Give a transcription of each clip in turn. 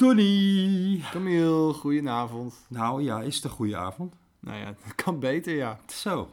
Tony! Camille, goedenavond. Nou ja, is het een goede avond? Nou ja, het kan beter, ja. Zo. Het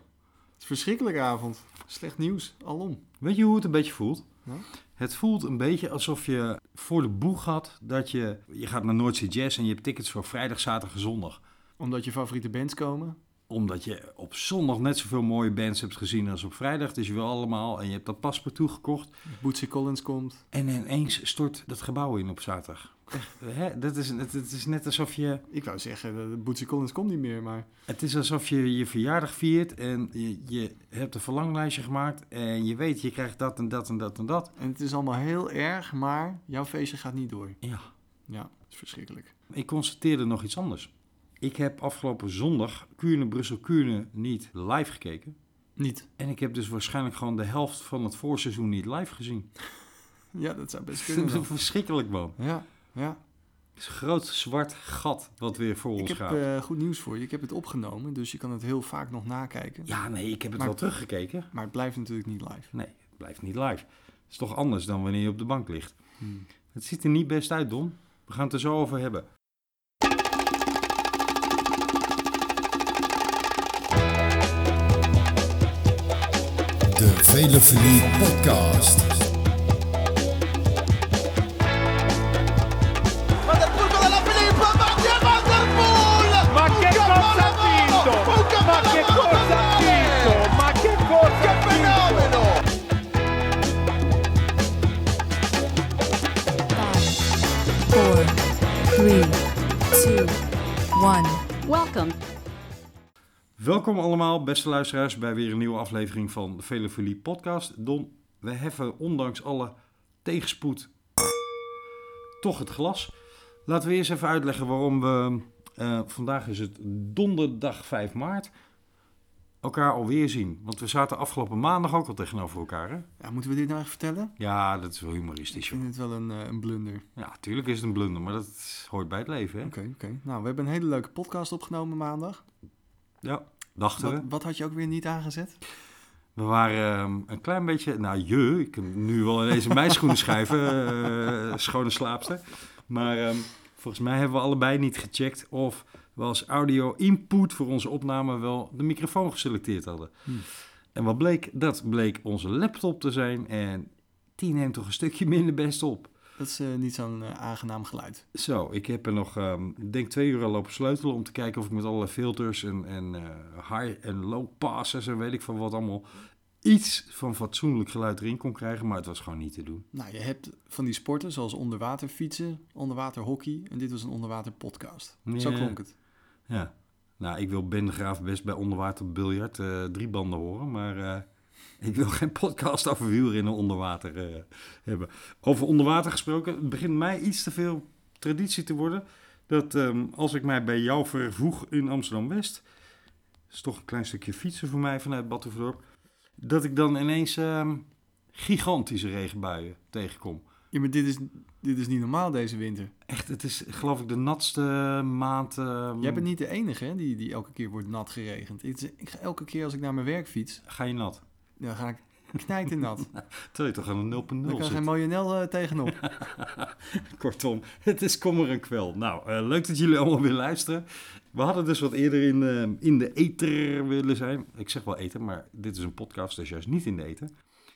is een verschrikkelijke avond. Slecht nieuws, alom. Weet je hoe het een beetje voelt? Nou? Het voelt een beetje alsof je voor de boeg had dat je... Je gaat naar Noordzee Jazz en je hebt tickets voor vrijdag, zaterdag en zondag. Omdat je favoriete bands komen. Omdat je op zondag net zoveel mooie bands hebt gezien als op vrijdag. Dus je wil allemaal en je hebt dat paspartout gekocht. Bootsy Collins komt. En ineens stort dat gebouw in op zaterdag. Hè? Dat is, het, het is net alsof je... Ik wou zeggen, Bootsy Collins komt niet meer, maar... Het is alsof je je verjaardag viert en je, je hebt een verlanglijstje gemaakt en je weet je krijgt dat en dat en dat en dat. En het is allemaal heel erg, maar jouw feestje gaat niet door. Ja, Ja, dat is verschrikkelijk. ik constateerde nog iets anders. Ik heb afgelopen zondag Kuurne Brussel Kuurne niet live gekeken. Niet. En ik heb dus waarschijnlijk gewoon de helft van het voorseizoen niet live gezien. Ja, dat zou best Dat kunnen. is wel. verschrikkelijk man. Ja, ja. Het is een groot zwart gat wat weer voor Ik ons heb gaat. eh, goed nieuws voor je. Ik heb het opgenomen, dus je kan het heel vaak nog nakijken. Ja, nee, ik heb het Maar- wel teruggekeken. Maar het blijft natuurlijk niet live. Nee, het blijft niet live. Het is toch anders dan wanneer je op de bank ligt. Hmm. Het ziet er niet best uit, Don. We gaan het er zo over hebben. De Velofilie Podcast. One. Welcome. Welkom allemaal, beste luisteraars, bij weer een nieuwe aflevering van de Velofilie podcast. Don, we heffen ondanks alle tegenspoed toch het glas. Laten we eerst even uitleggen waarom we, eh, vandaag is het donderdag 5 maart, elkaar alweer zien. Want we zaten afgelopen maandag ook al tegenover elkaar, hè? Ja, moeten we dit nou even vertellen? Ja, dat is wel Ik humoristisch. joh. vind het wel een, eh, een blunder. Ja, natuurlijk is het een blunder, maar dat hoort bij het leven, hè? Oké, oké. Nou, we hebben een hele leuke podcast opgenomen maandag. Ja, dachten we. Wat, wat had je ook weer niet aangezet? We waren ehm, een klein beetje, nou je, ik kan nu wel ineens in mijn schoenen schuiven, eh, schone slaapster. Maar ehm, volgens mij hebben we allebei niet gecheckt of we als audio input voor onze opname wel de microfoon geselecteerd hadden. Hmm. En wat bleek? Dat bleek onze laptop te zijn en die neemt toch een stukje minder best op. Dat is eh, niet zo'n eh, aangenaam geluid. Zo, ik heb er nog, ik denk twee uur al lopen sleutelen om te kijken of ik met allerlei filters en, en eh, high en low passes en weet ik van wat allemaal iets van fatsoenlijk geluid erin kon krijgen, maar het was gewoon niet te doen. Nou, je hebt van die sporten zoals onderwater fietsen, onderwater hockey en dit was een onderwater podcast. Zo klonk het. Ja, nou, ik wil Ben de Graaf best bij onderwater biljart eh, drie banden horen, maar eh, ik wil geen podcast over wielrennen onder water eh, hebben. Over onder water gesproken, het begint mij iets te veel traditie te worden dat ehm, als ik mij bij jou vervoeg in Amsterdam-West, is toch een klein stukje fietsen voor mij vanuit Batuverdorp, dat ik dan ineens ehm, gigantische regenbuien tegenkom. Ja, maar dit is, dit is niet normaal deze winter. Echt, het is geloof ik de natste maand. ehm, Jij bent niet de enige hè, die, die elke keer wordt nat geregend. Ik, ik ga elke keer als ik naar mijn werk fiets, Ga je nat? dan ga ik knijten nat. Terwijl je toch aan een 0.0 Dan kan zit. geen mooie Nel eh, tegenop. Kortom, het is kommer en kwel. Nou, eh, leuk dat jullie allemaal weer luisteren. We hadden dus wat eerder in, eh, in de ether willen zijn. Ik zeg wel eten, maar dit is een podcast, dus juist niet in de eten.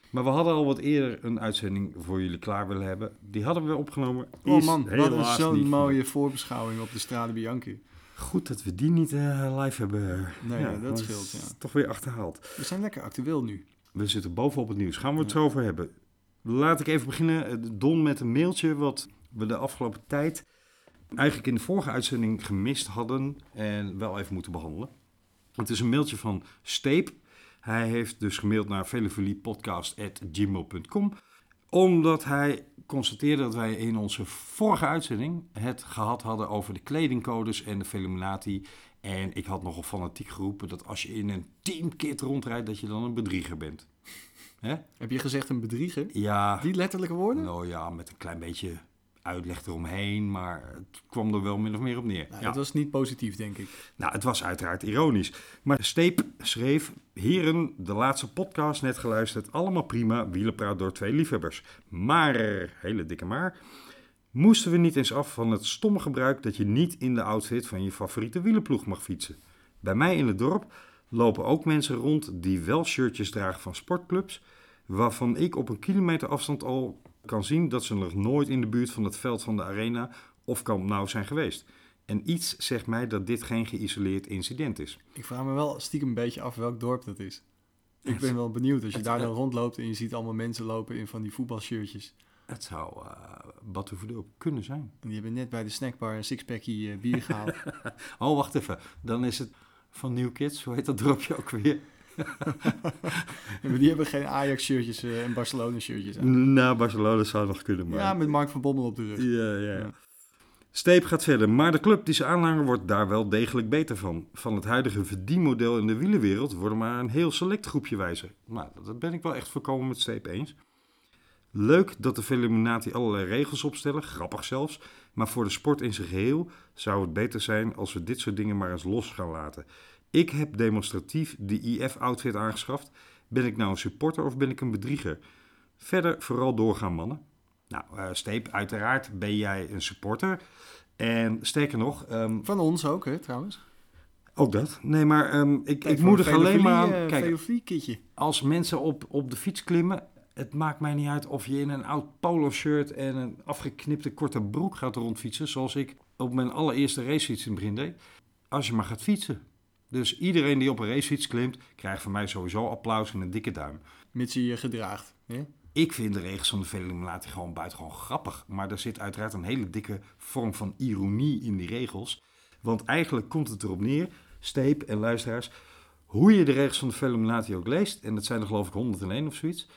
Maar we hadden al wat eerder een uitzending voor jullie klaar willen hebben. Die hadden we opgenomen. Oh Is man, wat een zo'n mooie voorbeschouwing op de Strade Bianchi. Goed dat we die niet live hebben. Nee, dat scheelt, is ja. Toch weer achterhaald. We zijn lekker actueel nu. We zitten bovenop het nieuws. Gaan we het zo over hebben. Laat ik even beginnen, eh, Don, met een mailtje wat we de afgelopen tijd eigenlijk in de vorige uitzending gemist hadden en wel even moeten behandelen. Het is een mailtje van Steep. Hij heeft dus gemaild naar velofiliepodcast.gmail.com omdat hij constateerde dat wij in onze vorige uitzending het gehad hadden over de kledingcodes en de Veluminati. En ik had nogal fanatiek geroepen dat als je in een teamkit rondrijdt, dat je dan een bedrieger bent. Heb je gezegd een bedrieger? Ja, Die letterlijke woorden? nou ja, met een klein beetje uitleg eromheen, maar het kwam er wel min of meer op neer. Nou, Ja. Dat was niet positief, denk ik. Nou, het was uiteraard ironisch. Maar Steep schreef: Heren, de laatste podcast net geluisterd. Allemaal prima. Wielenpraat door twee liefhebbers. Maar, hele dikke maar. Moesten we niet eens af van het stomme gebruik dat je niet in de outfit van je favoriete wielenploeg mag fietsen? Bij mij in het dorp lopen ook mensen rond die wel shirtjes dragen van sportclubs, waarvan ik op een kilometer afstand al kan zien dat ze nog nooit in de buurt van het veld van de arena of Kamp Nou zijn geweest. En iets zegt mij dat dit geen geïsoleerd incident is. Ik vraag me wel stiekem een beetje af welk dorp dat is. Ik ben wel benieuwd als je daar dan rondloopt en je ziet allemaal mensen lopen in van die voetbalshirtjes. Het zou uh, kunnen zijn. En die hebben net bij de snackbar een sixpackie eh, bier gehaald. Oh, wacht even. Dan is het van New Kids. Hoe heet dat dorpje ook weer? Die hebben geen Ajax-shirtjes eh, en Barcelona-shirtjes aan. Nou, Barcelona zou nog kunnen, maar... Ja, met Mark van Bommel op de rug. Ja, ja. Ja. Steep gaat verder, maar de club die ze aanhangen wordt daar wel degelijk beter van. Van het huidige verdienmodel in de wielenwereld worden maar een heel select groepje wijzer. Nou, dat ben ik wel echt voorkomen met Steep eens. Leuk dat de Illuminati allerlei regels opstellen, grappig zelfs. Maar voor de sport in zijn geheel zou het beter zijn als we dit soort dingen maar eens los gaan laten. Ik heb demonstratief de IF-outfit aangeschaft. Ben ik nou een supporter of ben ik een bedrieger? Verder vooral doorgaan, mannen. Nou, eh, Steep, uiteraard ben jij een supporter. En sterker nog, ehm, Van ons ook, hè, trouwens. ook dat. Nee, maar ehm, ik, Kijk, ik moedig een alleen maar eh, Kijk, als mensen op, op de fiets klimmen, het maakt mij niet uit of je in een oud polo shirt en een afgeknipte korte broek gaat rondfietsen, zoals ik op mijn allereerste racefiets in het begin deed. Als je maar gaat fietsen. Dus iedereen die op een racefiets klimt, krijgt van mij sowieso applaus en een dikke duim. Mits je je gedraagt. Hè? Ik vind de regels van de Velimulati gewoon buitengewoon grappig. Maar er zit uiteraard een hele dikke vorm van ironie in die regels. Want eigenlijk komt het erop neer, Steep en luisteraars, hoe je de regels van de Velimulati ook leest, en dat zijn er geloof ik 101 of zoiets.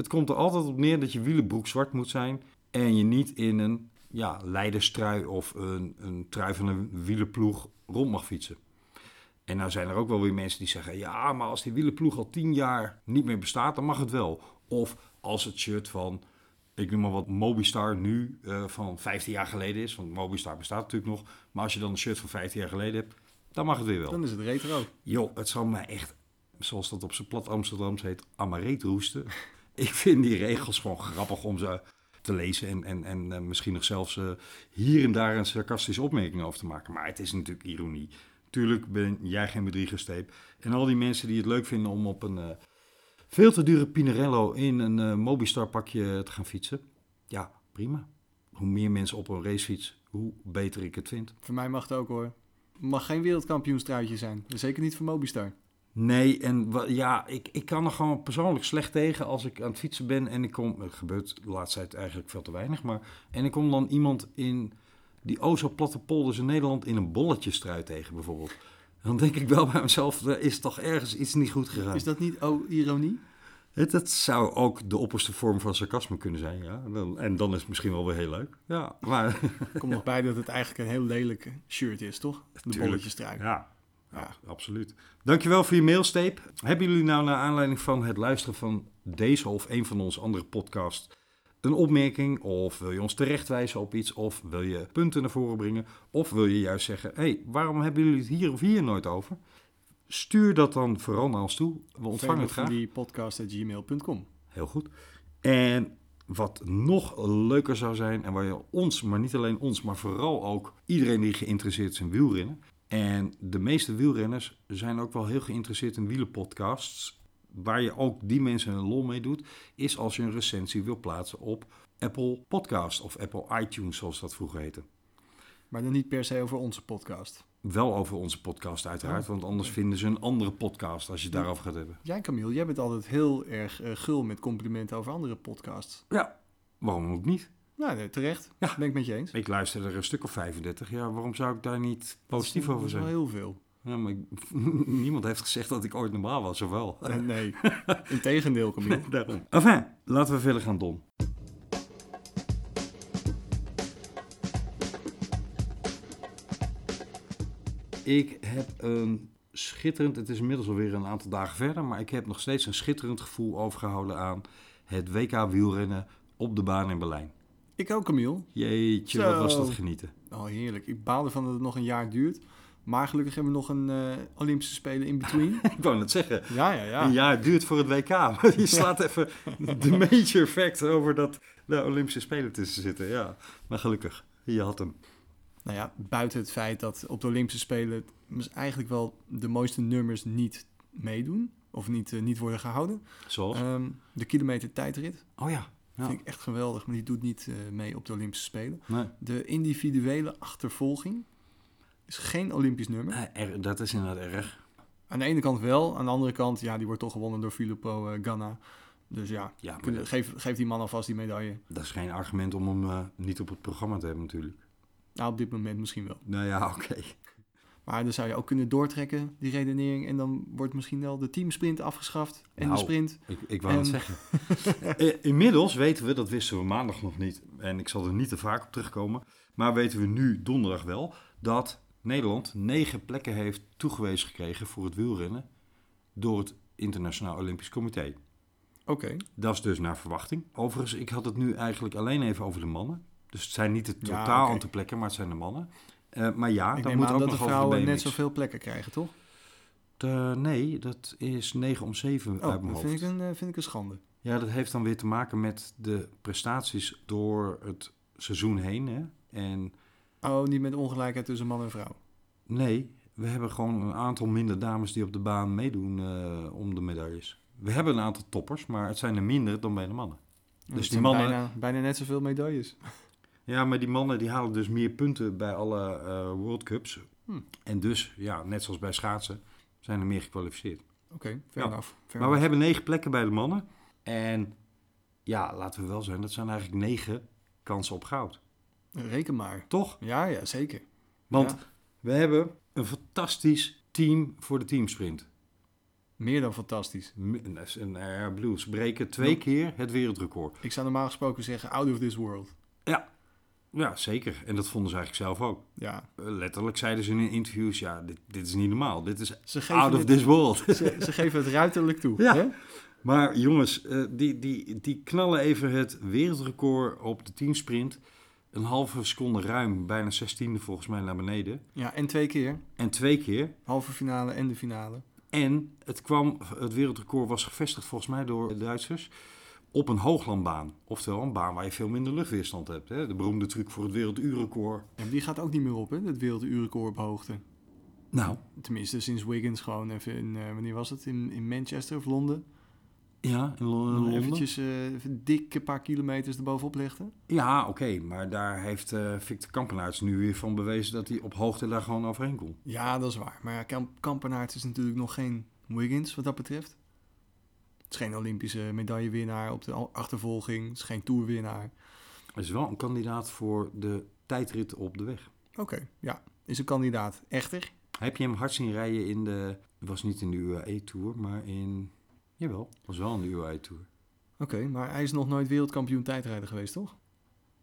Het komt er altijd op neer dat je wielenbroek zwart moet zijn en je niet in een ja, leiderstrui of een, een trui van een wielenploeg rond mag fietsen. En nou zijn er ook wel weer mensen die zeggen: ja, maar als die wielenploeg al tien jaar niet meer bestaat, dan mag het wel. Of als het shirt van, ik noem maar wat, Mobistar nu eh, van 15 jaar geleden is. Want Mobistar bestaat natuurlijk nog. Maar als je dan een shirt van 15 jaar geleden hebt, dan mag het weer wel. Dan is het retro. Joh, het zal mij echt, zoals dat op zijn plat Amsterdams heet, amareet roesten. ik vind die regels gewoon grappig om ze te lezen en, en, en eh, misschien nog zelfs eh, hier en daar een sarcastische opmerking over te maken. Maar het is natuurlijk ironie. Tuurlijk ben jij geen bedriegersteep. En al die mensen die het leuk vinden om op een eh, veel te dure Pinarello in een Mobistar pakje te gaan fietsen. Ja, prima. Hoe meer mensen op een racefiets, hoe beter ik het vind. Voor mij mag het ook hoor. Mag geen wereldkampioenstruitje zijn. Zeker niet voor Mobistar. Nee, en ja, ik, ik kan er gewoon persoonlijk slecht tegen als ik aan het fietsen ben en ik kom, het gebeurt de laatste tijd eigenlijk veel te weinig, maar en ik kom dan iemand in die o zo platte polders in Nederland in een bolletjestrui tegen bijvoorbeeld. Dan denk ik wel bij mezelf, er is toch ergens iets niet goed gegaan. Is dat niet oh, ironie? Het, dat zou ook de opperste vorm van sarcasme kunnen zijn, ja. En dan is het misschien wel weer heel leuk. Ja, maar... Kom nog bij dat het eigenlijk een heel lelijk shirt is, toch? De Tuurlijk. bolletjestrui. Ja, ja, absoluut. Dankjewel voor je mailsteep. Hebben jullie nou naar aanleiding van het luisteren van deze of een van onze andere podcasts een opmerking? Of wil je ons terechtwijzen op iets? Of wil je punten naar voren brengen? Of wil je juist zeggen, hé, hey, waarom hebben jullie het hier of hier nooit over? Stuur dat dan vooral naar ons toe. We ontvangen het graag. die podcast.gmail.com. Heel goed. En wat nog leuker zou zijn, en waar je ons, maar niet alleen ons, maar vooral ook iedereen die geïnteresseerd is in wielrennen. En de meeste wielrenners zijn ook wel heel geïnteresseerd in wielenpodcasts. Waar je ook die mensen een lol mee doet, is als je een recensie wil plaatsen op Apple Podcast of Apple iTunes, zoals dat vroeger heette. Maar dan niet per se over onze podcast. Wel over onze podcast uiteraard, want anders vinden ze een andere podcast als je het daarover gaat hebben. Jij Camille, jij bent altijd heel erg eh, gul met complimenten over andere podcasts. Ja, waarom ook niet? Nou, nee, terecht. Ja. Ben ik met je eens. Ik luister er een stuk of 35. Ja, waarom zou ik daar niet positief Dat over is wel zijn? heel veel. Ja, maar ik- niemand heeft gezegd dat ik ooit normaal was, of wel? Nee, integendeel Camille. Daarom. Enfin, laten we verder gaan, Don. Ik heb een schitterend, het is inmiddels alweer een aantal dagen verder, maar ik heb nog steeds een schitterend gevoel overgehouden aan het WK wielrennen op de baan in Berlijn. Ik ook Camille. Jeetje, wat was dat genieten. Oh, heerlijk. Ik baal ervan dat het nog een jaar duurt. Maar gelukkig hebben we nog een eh, Olympische Spelen in between. Ik wou net zeggen, ja, ja, ja. een jaar duurt voor het WK. Maar je slaat even de major fact over dat de Olympische Spelen tussen zitten. Ja, maar gelukkig, je had hem. Nou ja, buiten het feit dat op de Olympische Spelen dus eigenlijk wel de mooiste nummers niet meedoen. Of niet, eh, niet worden gehouden. Zoals? Ehm, de kilometer tijdrit oh ja. Ja. vind ik echt geweldig, maar die doet niet eh, mee op de Olympische Spelen. Nee. De individuele achtervolging is geen Olympisch nummer. Eh, er- dat is inderdaad erg. Aan de ene kant wel, aan de andere kant, ja, die wordt toch gewonnen door Filippo eh, Ganna. Dus ja, Ja, kunnen- geef, geef die man alvast die medaille. dat is geen argument om hem niet op het programma te hebben natuurlijk. Nou, op dit moment misschien wel. Nou ja, oké. Maar dan zou je ook kunnen doortrekken, die redenering. En dan wordt misschien wel de teamsprint afgeschaft. En Nou, de sprint. Ik, ik wou het En- zeggen. Eh, Inmiddels weten we, dat wisten we maandag nog niet, en ik zal er niet te vaak op terugkomen, maar weten we nu donderdag wel, dat Nederland negen plekken heeft toegewezen gekregen voor het wielrennen door het Internationaal Olympisch Comité. Oké. Dat is dus naar verwachting. Overigens, ik had het nu eigenlijk alleen even over de mannen. Dus het zijn niet het Ja, totaal aantal plekken, maar het zijn de mannen. Eh, maar ja, ik dan moet ook dat de nog vrouwen net zoveel plekken krijgen, toch? Nee, dat is 9 om 7 Oh, uit mijn dat hoofd. vind ik, een, eh, vind ik een schande. Ja, dat heeft dan weer te maken met de prestaties door het seizoen heen. Hè? En Oh, niet met ongelijkheid tussen man en vrouw. nee, we hebben gewoon een aantal minder dames die op de baan meedoen eh, om de medailles. We hebben een aantal toppers, maar het zijn er minder dan bij de mannen. Dus die die mannen- Bijna, bijna net zoveel medailles. Ja, maar die mannen die halen dus meer punten bij alle eh, World Cups. Hm. En dus, ja, net zoals bij schaatsen, zijn er meer gekwalificeerd. Oké, Ja. enough. Fair Maar we hebben negen plekken bij de mannen. En ja, laten we wel zijn, dat zijn eigenlijk negen kansen op goud. Reken maar. Toch? Ja, ja, zeker. Want Ja. we hebben een fantastisch team voor de teamsprint. Meer dan fantastisch. En, en, eh, breken twee keer het wereldrecord. Ik zou normaal gesproken zeggen out of this world. Ja, zeker. En dat vonden ze eigenlijk zelf ook. Ja, Eh, Letterlijk zeiden ze in interviews, ja, dit, dit is niet normaal. Dit is ze geven, out of het, this world. ze, ze geven het ruiterlijk toe. Ja. Hè? Maar jongens, eh, die, die, die knallen even het wereldrecord op de teamsprint. Een halve seconde ruim, bijna zestiende volgens mij naar beneden. ja, en twee keer. En twee keer. Halve finale en de finale. En het, kwam, het wereldrecord was gevestigd volgens mij door de Duitsers op een hooglandbaan. Oftewel een baan waar je veel minder luchtweerstand hebt. Hè? De beroemde truc voor het werelduurrecord. En die gaat ook niet meer op, hè? Het werelduurrecord op hoogte. Nou, Tenminste, sinds Wiggins gewoon even in... eh, wanneer was het? In, in Manchester of Londen? ja, in Londen. eventjes eh, even een dikke paar kilometers erbovenop legde. Ja, oké, maar daar heeft eh, Victor Kampenaerts nu weer van bewezen dat hij op hoogte daar gewoon overheen kon. Ja, dat is waar. Maar Kamp Kampenaerts is natuurlijk nog geen Wiggins wat dat betreft. Het is geen Olympische medaillewinnaar op de achtervolging. Het is geen toerwinnaar. Hij is wel een kandidaat voor de tijdrit op de weg. Oké, ja. Is een kandidaat echter. Heb je hem hard zien rijden in de... Het was niet in de UAE-tour, maar in... Jawel, het was wel in de UAE-tour. Oké, maar hij is nog nooit wereldkampioen tijdrijder geweest, toch?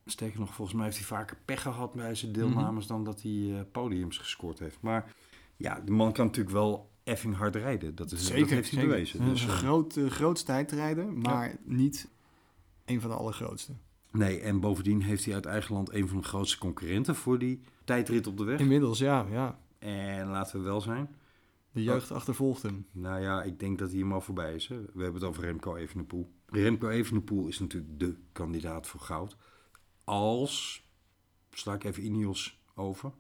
Sterker nog, volgens mij heeft hij vaker pech gehad bij zijn deelnames dan dat hij eh, podiums gescoord heeft. Maar ja, de man kan natuurlijk wel effing hard rijden. Dat, is, dat heeft hij zeker. bewezen. Dus, een eh, groot, eh, groot tijdrijder, maar niet een van de allergrootste. nee, en bovendien heeft hij uit eigen land een van de grootste concurrenten voor die tijdrit op de weg. Inmiddels, ja, ja. En laten we wel zijn. De jeugd achtervolgt hem. Nou ja, ik denk dat hij hem al voorbij is. Hè. We hebben het over Remco Evenepoel. Remco Evenepoel is natuurlijk de kandidaat voor goud. Als, sla ik even Ineos over,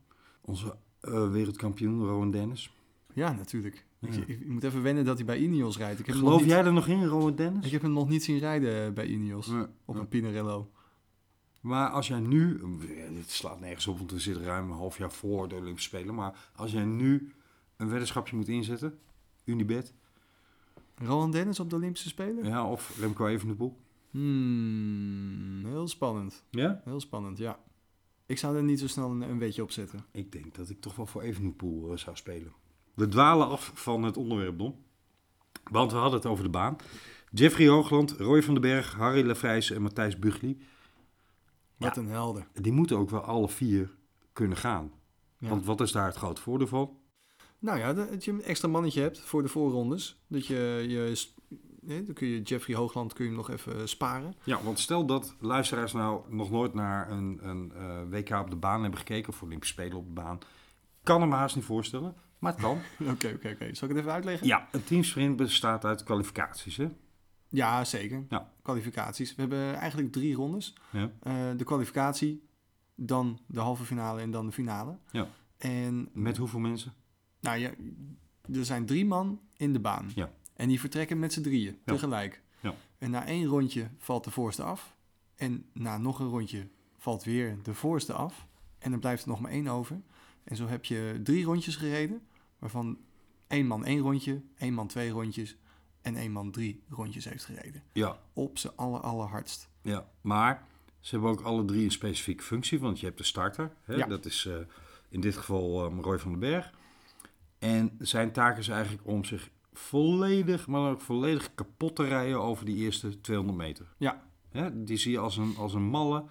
onze eh, wereldkampioen Rowan Dennis. Ja, natuurlijk. Ik, Ja. ik, ik moet even wennen dat hij bij Ineos rijdt. Ik heb, Geloof niet, jij er nog in, Rowan Dennis? ik heb hem nog niet zien rijden eh, bij Ineos. Ja, Op een Pinarello. Maar als jij nu, dit slaat nergens op, want we zitten ruim een half jaar voor de Olympische Spelen. Maar als jij nu een weddenschapje moet inzetten, Unibet, Roland Dennis op de Olympische Spelen? ja, of Remco Evenepoel. Hmm, heel spannend. Ja? Heel spannend, ja. Ik zou er niet zo snel een, een beetje op zetten. Ik denk dat ik toch wel voor Evenepoel eh, zou spelen. We dwalen af van het onderwerp, Don. Want we hadden het over de baan. Jeffrey Hoogland, Roy van den Berg, Harry Lefrijs en Matthijs Bugli. Wat een helder. Die moeten ook wel alle vier kunnen gaan. Ja. Want wat is daar het grote voordeel van? Nou ja, dat je een extra mannetje hebt voor de voorrondes. Dat je, je dan kun je Jeffrey Hoogland kun je hem nog even sparen. Ja, want stel dat luisteraars nou nog nooit naar een, een eh, WK op de baan hebben gekeken... of Olympische Spelen op de baan... kan hem haast niet voorstellen, maar het kan. Oké, oké, oké. Zal ik het even uitleggen? ja, een teamsprint bestaat uit kwalificaties, hè? Ja, zeker. Ja. Kwalificaties. We hebben eigenlijk drie rondes. Ja. Eh, de kwalificatie, dan de halve finale en dan de finale. Ja. En Met hoeveel mensen? nou ja, er zijn drie man in de baan. Ja. En die vertrekken met z'n drieën Ja. tegelijk. Ja. En na één rondje valt de voorste af. En na nog een rondje valt weer de voorste af. En dan blijft er nog maar één over. En zo heb je drie rondjes gereden. Waarvan één man één rondje, één man twee rondjes en één man drie rondjes heeft gereden. Ja, Op z'n aller, allerhardst. ja. Maar ze hebben ook alle drie een specifieke functie, want je hebt de starter. Hè? Ja. Dat is eh, in dit geval eh, Roy van den Berg. En zijn taak is eigenlijk om zich volledig, maar dan ook volledig kapot te rijden over die eerste 200 meter. Ja. Hè? Die zie je als een, als een malle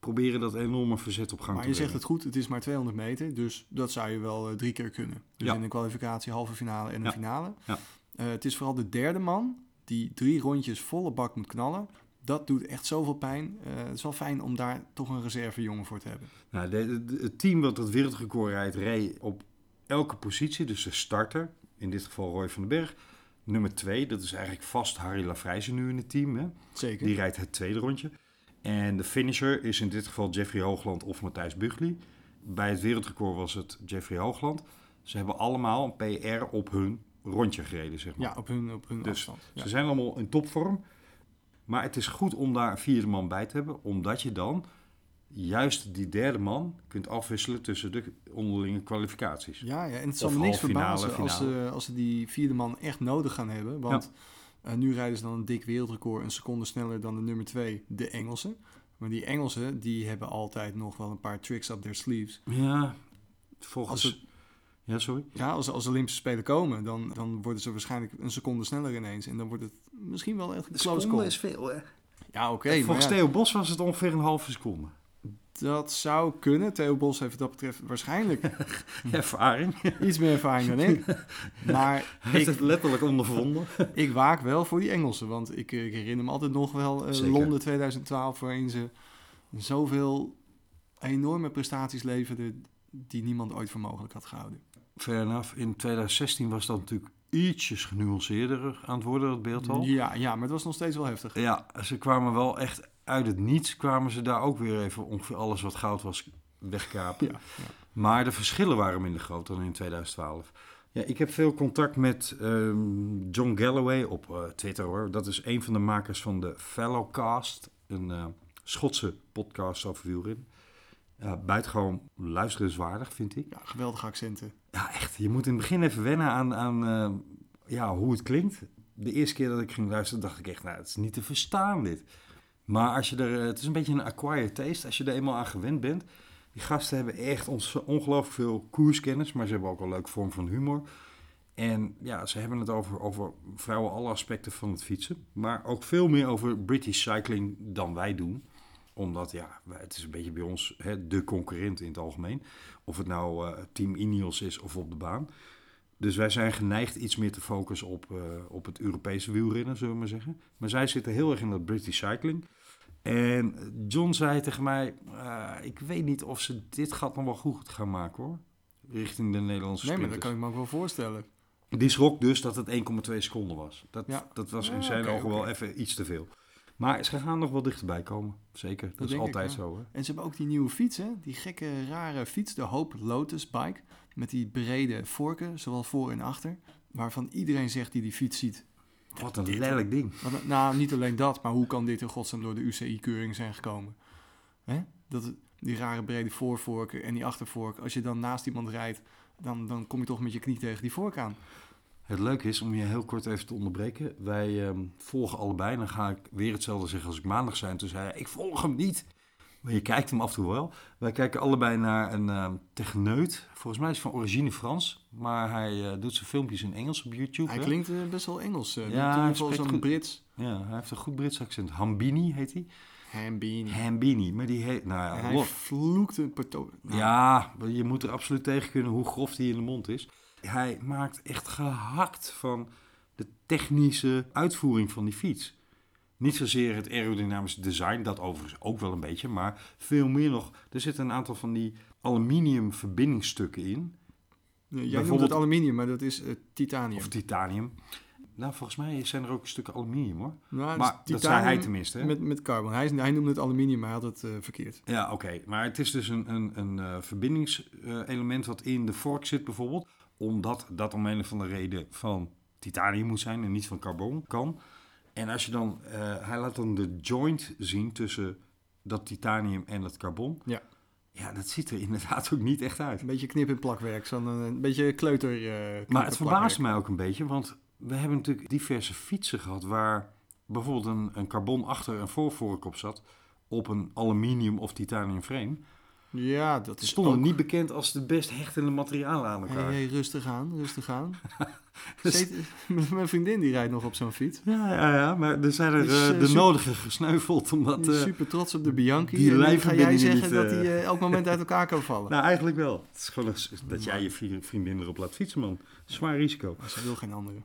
proberen dat enorme verzet op gang Maar te je zegt brengen. het goed, het is maar 200 meter. Dus dat zou je wel eh, drie keer kunnen. Dus Ja. in een kwalificatie, halve finale en een finale. Ja. Eh, het is vooral de derde man die drie rondjes volle bak moet knallen. Dat doet echt zoveel pijn. Eh, het is wel fijn om daar toch een reservejongen voor te hebben. Nou, de, de- het team wat het wereldrecord rijdt, reed op elke positie. Dus de starter, in dit geval Roy van den Berg. Nummer twee, dat is eigenlijk vast Harry Lafrijzen nu in het team. Hè? Zeker. Die rijdt het tweede rondje. En de finisher is in dit geval Jeffrey Hoogland of Matthijs Bugli. Bij het wereldrecord was het Jeffrey Hoogland. Ze hebben allemaal een PR op hun rondje gereden, zeg maar. Ja, op hun, op hun Dus afstand. Ja. Ze zijn allemaal in topvorm. Maar het is goed om daar een vierde man bij te hebben, omdat je dan juist die derde man kunt afwisselen tussen de onderlinge kwalificaties. Ja, ja, en het zal me niks finale, verbazen als, ze, als ze die vierde man echt nodig gaan hebben. Want eh, nu rijden ze dan een dik wereldrecord, een seconde sneller dan de nummer twee, de Engelsen. Maar die Engelsen, die hebben altijd nog wel een paar tricks up their sleeves. Ja, volgens... Als Ja, sorry? Ja, als, als de Olympische Spelen komen, dan, dan worden ze waarschijnlijk een seconde sneller ineens. En dan wordt het misschien wel echt een close call. veel, hè? Ja, oké. Volgens ja, Theo Bos was het ongeveer een halve seconde. Dat zou kunnen. Theo Bos heeft wat dat betreft waarschijnlijk Ervaring. iets meer ervaring dan ik. Maar Hij heeft ik, het letterlijk ondervonden. ik waak wel voor die Engelsen. Want ik, eh, ik herinner me altijd nog wel eh. Londen 2012, waarin ze zoveel enorme prestaties leverden die niemand ooit voor mogelijk had gehouden. Fair enough. In 2016 was dat natuurlijk ietsjes genuanceerder aan het worden, dat beeld al. Ja, ja, maar het was nog steeds wel heftig. Ja, ze kwamen wel echt uit het niets, kwamen ze daar ook weer even ongeveer alles wat goud was wegkapen. Ja, ja. Maar de verschillen waren minder groot dan in 2012. Ja, ik heb veel contact met ehm, John Galloway op eh, Twitter hoor. Dat is een van de makers van de Fellowcast, een eh, Schotse podcast over wielrennen. Buitengewoon luisterenswaardig, vind ik. Ja, geweldige accenten. Ja, echt. Je moet in het begin even wennen aan, aan eh, ja, hoe het klinkt. De eerste keer dat ik ging luisteren, dacht ik echt, nou, het is niet te verstaan dit. Maar als je er, eh, het is een beetje een acquired taste, als je er eenmaal aan gewend bent. Die gasten hebben echt ons, ongelooflijk veel koerskennis, maar ze hebben ook een leuke vorm van humor. En ja, ze hebben het over, over vrouwen alle aspecten van het fietsen. Maar ook veel meer over British cycling dan wij doen. Omdat, ja, het is een beetje bij ons hè, de concurrent in het algemeen. Of het nou eh, Team Ineos is of op de baan. Dus wij zijn geneigd iets meer te focussen op, eh, op het Europese wielrennen, zullen we maar zeggen. Maar zij zitten heel erg in dat British cycling. En John zei tegen mij, eh, ik weet niet of ze dit gat nog wel goed gaan maken hoor. Richting de Nederlandse Nee, maar dat kan ik me ook wel voorstellen. Die schrok dus dat het 1,2 seconden was. Dat, Ja. dat was in Ah, zijn ogen wel even iets te veel. Maar ze gaan nog wel dichterbij komen. Zeker. Dat, is ik, altijd zo. Hè? En ze hebben ook die nieuwe fiets, hè? Die gekke, rare fiets, de Hope Lotus Bike. Met die brede vorken, zowel voor en achter. Waarvan iedereen zegt die die fiets ziet. Wat een dit- lelijk ding. Wat- nou, niet alleen dat, maar hoe kan dit in godsnaam door de UCI-keuring zijn gekomen? Hè? Dat, die rare brede voorvorken en die achtervork. Als je dan naast iemand rijdt, dan, dan kom je toch met je knie tegen die vork aan. Het leuke is, om je heel kort even te onderbreken. Wij ehm, volgen allebei. Dan ga ik weer hetzelfde zeggen als ik maandag zei. En toen zei hij, ik volg hem niet. Maar je kijkt hem af en toe wel. Wij kijken allebei naar een ehm techneut. Volgens mij is hij van origine Frans. Maar hij eh, doet zijn filmpjes in Engels op YouTube. Hij hè? klinkt eh, best wel Engels. eh. Ja, hij geval spreekt zo'n. Brits. Ja, hij heeft een goed Brits accent. Hambini heet hij. Hambini. Hambini. Maar die heet... Nou ja, hij vloekt een pato. Nou, Ja, je moet er absoluut tegen kunnen hoe grof die in de mond is. Hij maakt echt gehakt van de technische uitvoering van die fiets. Niet zozeer het aerodynamische design, dat overigens ook wel een beetje, maar veel meer nog. Er zitten een aantal van die aluminium verbindingsstukken in. Jij noemt het aluminium, maar dat is eh, titanium. Of titanium. Nou, volgens mij zijn er ook stukken aluminium hoor. Nou, maar dus dat zei hij tenminste. Hè? Met, met carbon. Hij, hij noemde het aluminium, maar hij had het eh, verkeerd. Ja, oké. Maar het is dus een, een, een eh, verbindingselement wat in de vork zit bijvoorbeeld. Omdat dat om een of andere reden van titanium moet zijn en niet van carbon kan. En als je dan, eh, hij laat dan de joint zien tussen dat titanium en dat carbon. Ja. Ja, dat ziet er inderdaad ook niet echt uit. Een beetje knip- en plakwerk. Zo'n eh, een beetje kleuter. eh, Maar het verbaasde mij ook een beetje, want we hebben natuurlijk diverse fietsen gehad waar bijvoorbeeld een, een carbon achter- en voorvork op zat op een aluminium of titanium frame. Ja, dat is stonden ook... niet bekend als de best hechtende materialen aan elkaar. hey, rustig aan, rustig aan. Dus- Mijn vriendin die rijdt nog op zo'n fiets. Ja, ja, ja, maar er zijn er Dus, eh, eh, de super- nodige gesneuveld omdat... Is eh, super trots op de Bianchi. die en ga jij zeggen niet, dat hij elk moment uit elkaar kan vallen. nou, eigenlijk wel. Het is gewoon een- dat jij je vri- vriendin erop laat fietsen, man. Zwaar risico. Maar ze wil geen andere.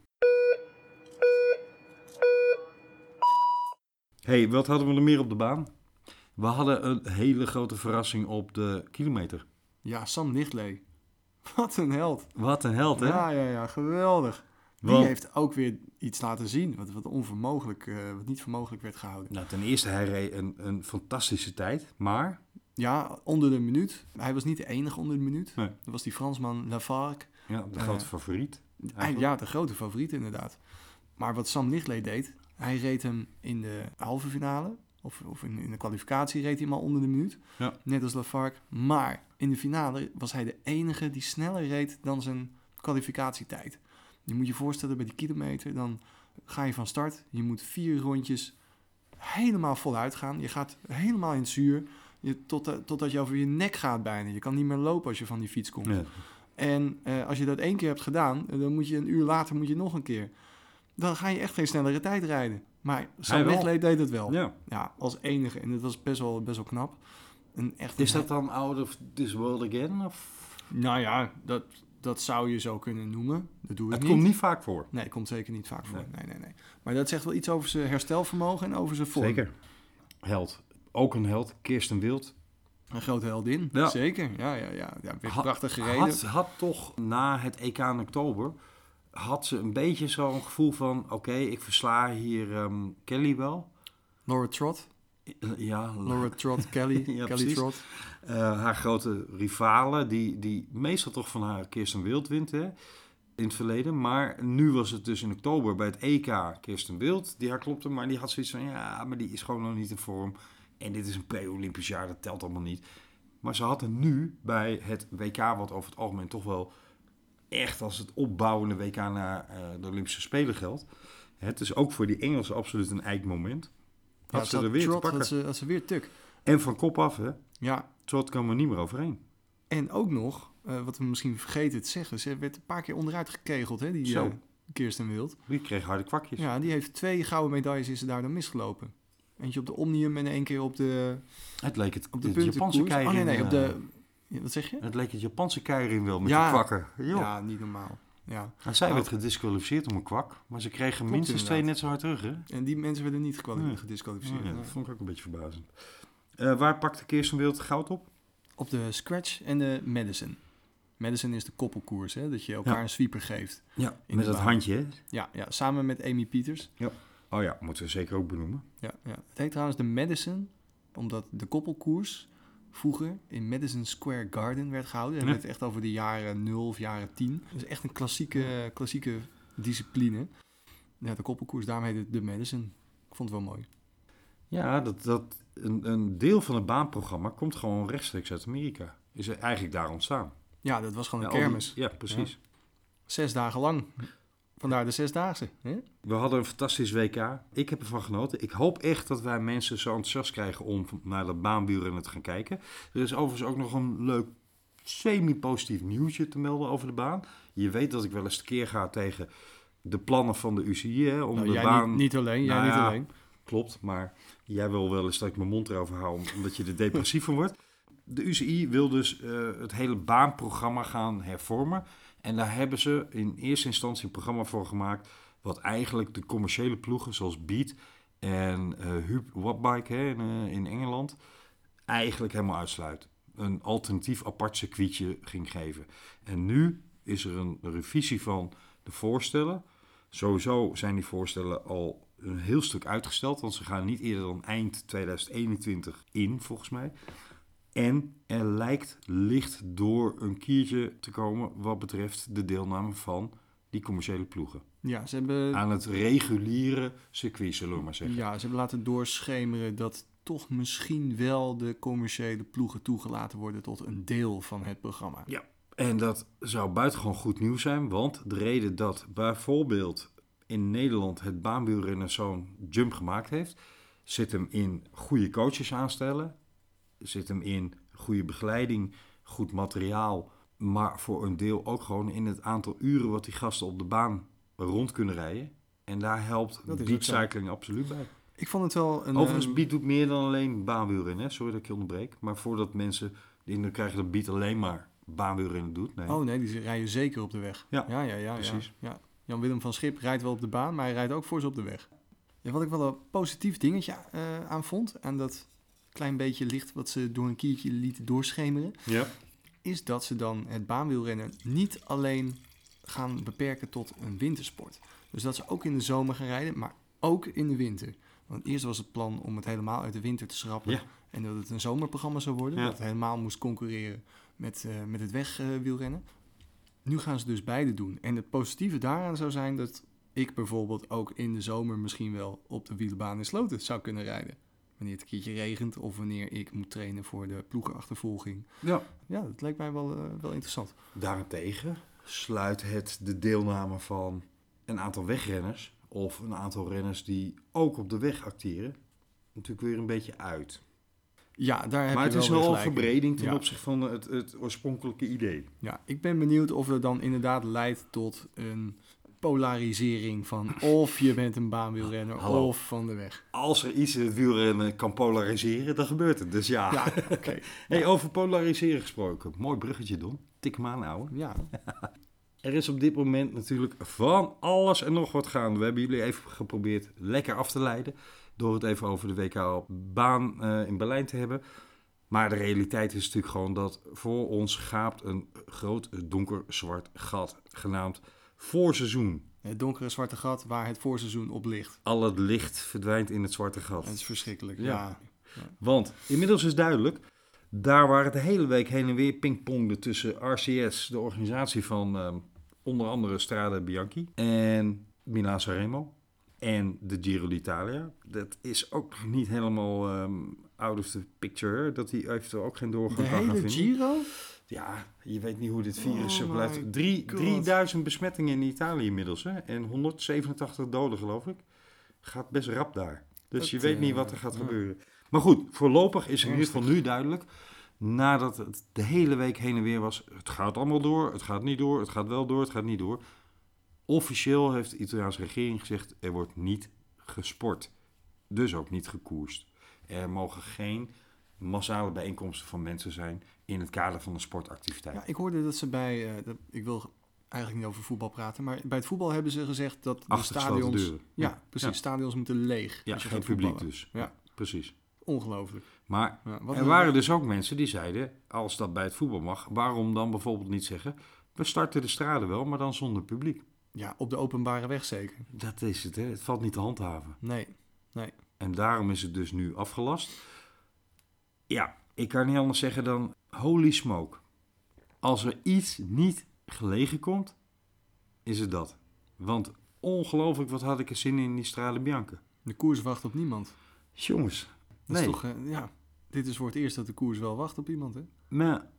hey, wat hadden we er meer op de baan? We hadden een hele grote verrassing op de kilometer. Ja, Sam Nichtlee. Wat een held. Wat een held, hè? Ja, ja, ja, geweldig. Die Want- heeft ook weer iets laten zien wat, wat onvermogelijk, eh, wat niet voor mogelijk werd gehouden. Nou, ten eerste, hij reed een, een fantastische tijd, maar... Ja, onder de minuut. Hij was niet de enige onder de minuut. Nee. Dat was die Fransman Lafargue. Ja, de Eh, grote favoriet. Eigenlijk, ja, de grote favoriet inderdaad. Maar wat Sam Nichtlee deed, hij reed hem in de halve finale. Of, of in, in de kwalificatie reed hij al onder de minuut. Ja. Net als Lafargue. Maar in de finale was hij de enige die sneller reed dan zijn kwalificatietijd. Je moet je voorstellen bij die kilometer, dan ga je van start. Je moet vier rondjes helemaal voluit gaan. Je gaat helemaal in het zuur. Je, tot, totdat je over je nek gaat bijna. Je kan niet meer lopen als je van die fiets komt. Ja. En eh, als je dat één keer hebt gedaan, eh, dan moet je een uur later moet je nog een keer. Dan ga je echt geen snellere tijd rijden. Maar Sam. Nichtlee deed het wel. ja. Ja, als enige. En dat was best wel, best wel knap. Een echt Is dat dan out of this world again? Of? Nou ja, dat, dat zou je zo kunnen noemen. Dat doe ik Het niet. komt niet vaak voor. Nee, het komt zeker niet vaak voor. Nee. Nee. nee, nee, Maar dat zegt wel iets over zijn herstelvermogen en over zijn vorm. Zeker. Held. Ook een held. Kirsten Wild. Een grote heldin. Ja. Zeker. Ja, ja, ja. ja prachtig gereden. Had, had toch na het EK in oktober... had ze een beetje zo'n gevoel van... oké, ik versla hier ehm, Kelly wel. Laura Trott. Eh, Ja, Laura Trott, Kelly. Ja, Kelly. Trott. eh, haar grote rivale... Die, die meestal toch van haar Kirsten Wild wint, hè? In het verleden. Maar nu was het dus in oktober bij het EK Kirsten Wild. Die haar klopte, maar die had zoiets van... ja, maar die is gewoon nog niet in vorm. En dit is een pre-Olympisch jaar, dat telt allemaal niet. Maar ze had er nu bij het WK, wat over het algemeen toch wel echt als het opbouwende WK naar eh, de Olympische Spelen geldt. Het is ook voor die Engelsen absoluut een eikmoment. Had Ja, ze er weer te Trott pakken. had ze, had ze weer tuk. En van kop af, hè. Ja, Trot kan er niet meer overheen. En ook nog, eh, wat we misschien vergeten te zeggen, ze werd een paar keer onderuit gekegeld, hè, die Zo. eh, Kirsten Wild. Die kreeg harde kwakjes. Ja, die heeft twee gouden medailles is ze daar dan misgelopen. Eentje op de Omnium en één keer op de, Het leek het, op de. Japanse keirin. Oh nee, nee, op de... Ja, wat zeg je? Het leek het Japanse keirin wel met Ja. die kwakken. Joh. Ja, niet normaal. Ja. En zij Nou, werd gedisqualificeerd om een kwak. Maar ze kregen Klopt minstens twee net zo hard terug, hè. En die mensen werden niet Nee. gedisqualificeerd. Ja, dat vond ik ook een beetje verbazend. Eh, waar pakte Kirsten Wild goud op? Op de Scratch en de Madison. Madison is de koppelkoers, hè, dat je elkaar Ja. een sweeper geeft. Ja, In met dat handje, hè. Ja, ja, samen met Amy Pieters. Oh ja, moeten we zeker ook benoemen. Ja, ja. Het heet trouwens de Madison, omdat de koppelkoers vroeger in Madison Square Garden werd gehouden. En Ja. het echt over de jaren 0 of jaren 10. Dus echt een klassieke, klassieke discipline. Ja, de koppelkoers, daarom heet het de Madison. Ik vond het wel mooi. Ja, dat, dat, een, een deel van het baanprogramma komt gewoon rechtstreeks uit Amerika. Is er eigenlijk daar ontstaan. Ja, dat was gewoon Ja, een die- kermis. ja, precies. Zes dagen lang. Vandaar de zesdaagse. Hè? We hadden een fantastisch WK. Ik heb ervan genoten. Ik hoop echt dat wij mensen zo enthousiast krijgen om naar dat baanwielrennen te gaan kijken. Er is overigens ook nog een leuk semi-positief nieuwtje te melden over de baan. Je weet dat ik wel eens tekeer ga tegen de plannen van de UCI hè, om Nou, de jij baan... niet, niet alleen, jij Nou niet ja, alleen. Klopt, maar jij wil wel eens dat ik mijn mond erover hou, omdat je er depressief van wordt. De UCI wil dus eh, het hele baanprogramma gaan hervormen. En daar hebben ze in eerste instantie een programma voor gemaakt... wat eigenlijk de commerciële ploegen zoals Beat en eh Hub Wattbike in, eh, in Engeland... eigenlijk helemaal uitsluit. Een alternatief apart circuitje ging geven. En nu is er een revisie van de voorstellen. Sowieso zijn die voorstellen al een heel stuk uitgesteld, want ze gaan niet eerder dan eind 2021 in, volgens mij. En er lijkt licht door een kiertje te komen wat betreft de deelname van die commerciële ploegen. Ja, ze hebben, Aan het reguliere circuit, zullen we maar zeggen. ja, ze hebben laten doorschemeren dat toch misschien wel de commerciële ploegen toegelaten worden tot een deel van het programma. Ja, en dat zou buitengewoon goed nieuws zijn, want de reden dat bijvoorbeeld in Nederland het baanwielrennen zo'n jump gemaakt heeft, zit hem in goede coaches aanstellen, zit hem in goede begeleiding, goed materiaal, maar voor een deel ook gewoon in het aantal uren wat die gasten op de baan rond kunnen rijden. En daar helpt Dat is beat ook zo. cycling absoluut bij. Ik vond het wel een... Overigens, eh, Beat doet meer dan alleen baanwielrennen. Hè? Sorry dat ik je onderbreek. Maar voordat mensen de indruk krijgen dat Beat alleen maar baanwielrennen doet. Nee. Oh nee, die rijden zeker op de weg. Ja, ja, ja. ja precies. Ja, ja. Jan-Willem van Schip rijdt wel op de baan, maar hij rijdt ook voor ze op de weg. Ja, wat ik wel een positief dingetje eh, aan vond, aan dat klein beetje licht wat ze door een kiertje lieten doorschemeren, Ja. is dat ze dan het baanwielrennen niet alleen gaan beperken tot een wintersport. Dus dat ze ook in de zomer gaan rijden, maar ook in de winter. Want eerst was het plan om het helemaal uit de winter te schrappen. Ja. En dat het een zomerprogramma zou worden. Ja. Dat het helemaal moest concurreren met, eh, met het wegwielrennen. nu gaan ze dus beide doen. En het positieve daaraan zou zijn dat ik bijvoorbeeld ook in de zomer misschien wel op de wielbaan in Sloten zou kunnen rijden. Wanneer het een keertje regent of wanneer ik moet trainen voor de ploegenachtervolging. ja. Ja, dat lijkt mij wel, eh, wel interessant. Daarentegen sluit het de deelname van een aantal wegrenners of een aantal renners die ook op de weg acteren natuurlijk weer een beetje uit. Ja, daar heb maar je het is wel een verbreding ten Ja. opzichte van het, het oorspronkelijke idee. Ja, ik ben benieuwd of het dan inderdaad leidt tot een polarisering van of je bent een baanwielrenner Hallo. of van de weg. Als er iets in het wielrennen kan polariseren, dan gebeurt het. Dus ja. Ja. Hey, over polariseren gesproken. Mooi bruggetje, Don. Tik hem aan, ouwe. Ja, Er is op dit moment natuurlijk van alles en nog wat gaande. We hebben jullie even geprobeerd lekker af te leiden. Door het even over de WK op baan eh, in Berlijn te hebben. Maar de realiteit is natuurlijk gewoon dat voor ons gaapt een groot donker zwart gat. Genaamd voorseizoen. het donkere zwarte gat waar het voorseizoen op ligt. Al het licht verdwijnt in het zwarte gat. Het is verschrikkelijk. Ja. Ja. Want inmiddels is duidelijk, daar waar het de hele week heen en weer pingpongde tussen RCS, de organisatie van ehm, onder andere Strade Bianchi, en Milan Sanremo en de Giro d'Italia. Dat is ook nog niet helemaal ehm, out of the picture, dat die eventueel ook geen De doorgang kan gaan hele vinden. Giro? Ja, je weet niet hoe dit virus Oh zich my blijft. Drie, God. 3000 besmettingen in Italië inmiddels hè? en 187 doden geloof ik. Gaat best rap daar. Dus Dat, je weet niet eh, wat er gaat ja. gebeuren. Maar goed, voorlopig is in ieder geval nu duidelijk. Nadat het de hele week heen en weer was. Het gaat allemaal door, het gaat niet door, het gaat wel door, het gaat niet door. Officieel heeft de Italiaanse regering gezegd, er wordt niet gesport. Dus ook niet gekoerst. Er mogen geen massale bijeenkomsten van mensen zijn in het kader van een sportactiviteit. Ja, ik hoorde dat ze bij... eh, dat, ik wil eigenlijk niet over voetbal praten, maar bij het voetbal hebben ze gezegd dat de stadions... deuren. Ja, Ja. precies. Ja. Stadions moeten leeg. Ja, geen publiek voetballen. dus. Ja, Precies. ongelooflijk. Maar Ja, er waren dus ook mensen die zeiden, als dat bij het voetbal mag, waarom dan bijvoorbeeld niet zeggen, we starten de straden wel, maar dan zonder publiek. Ja, op de openbare weg zeker. Dat is het, hè? het valt niet te handhaven. Nee. En daarom is het dus nu afgelast. Ja, ik kan niet anders zeggen dan holy smoke. Als er iets niet gelegen komt, is het dat. Want ongelooflijk, wat had ik er zin in in die Strade Bianca. De koers wacht op niemand. Jongens, Dat nee. is toch... eh, ja, dit is voor het eerst dat de koers wel wacht op iemand, hè? Maar,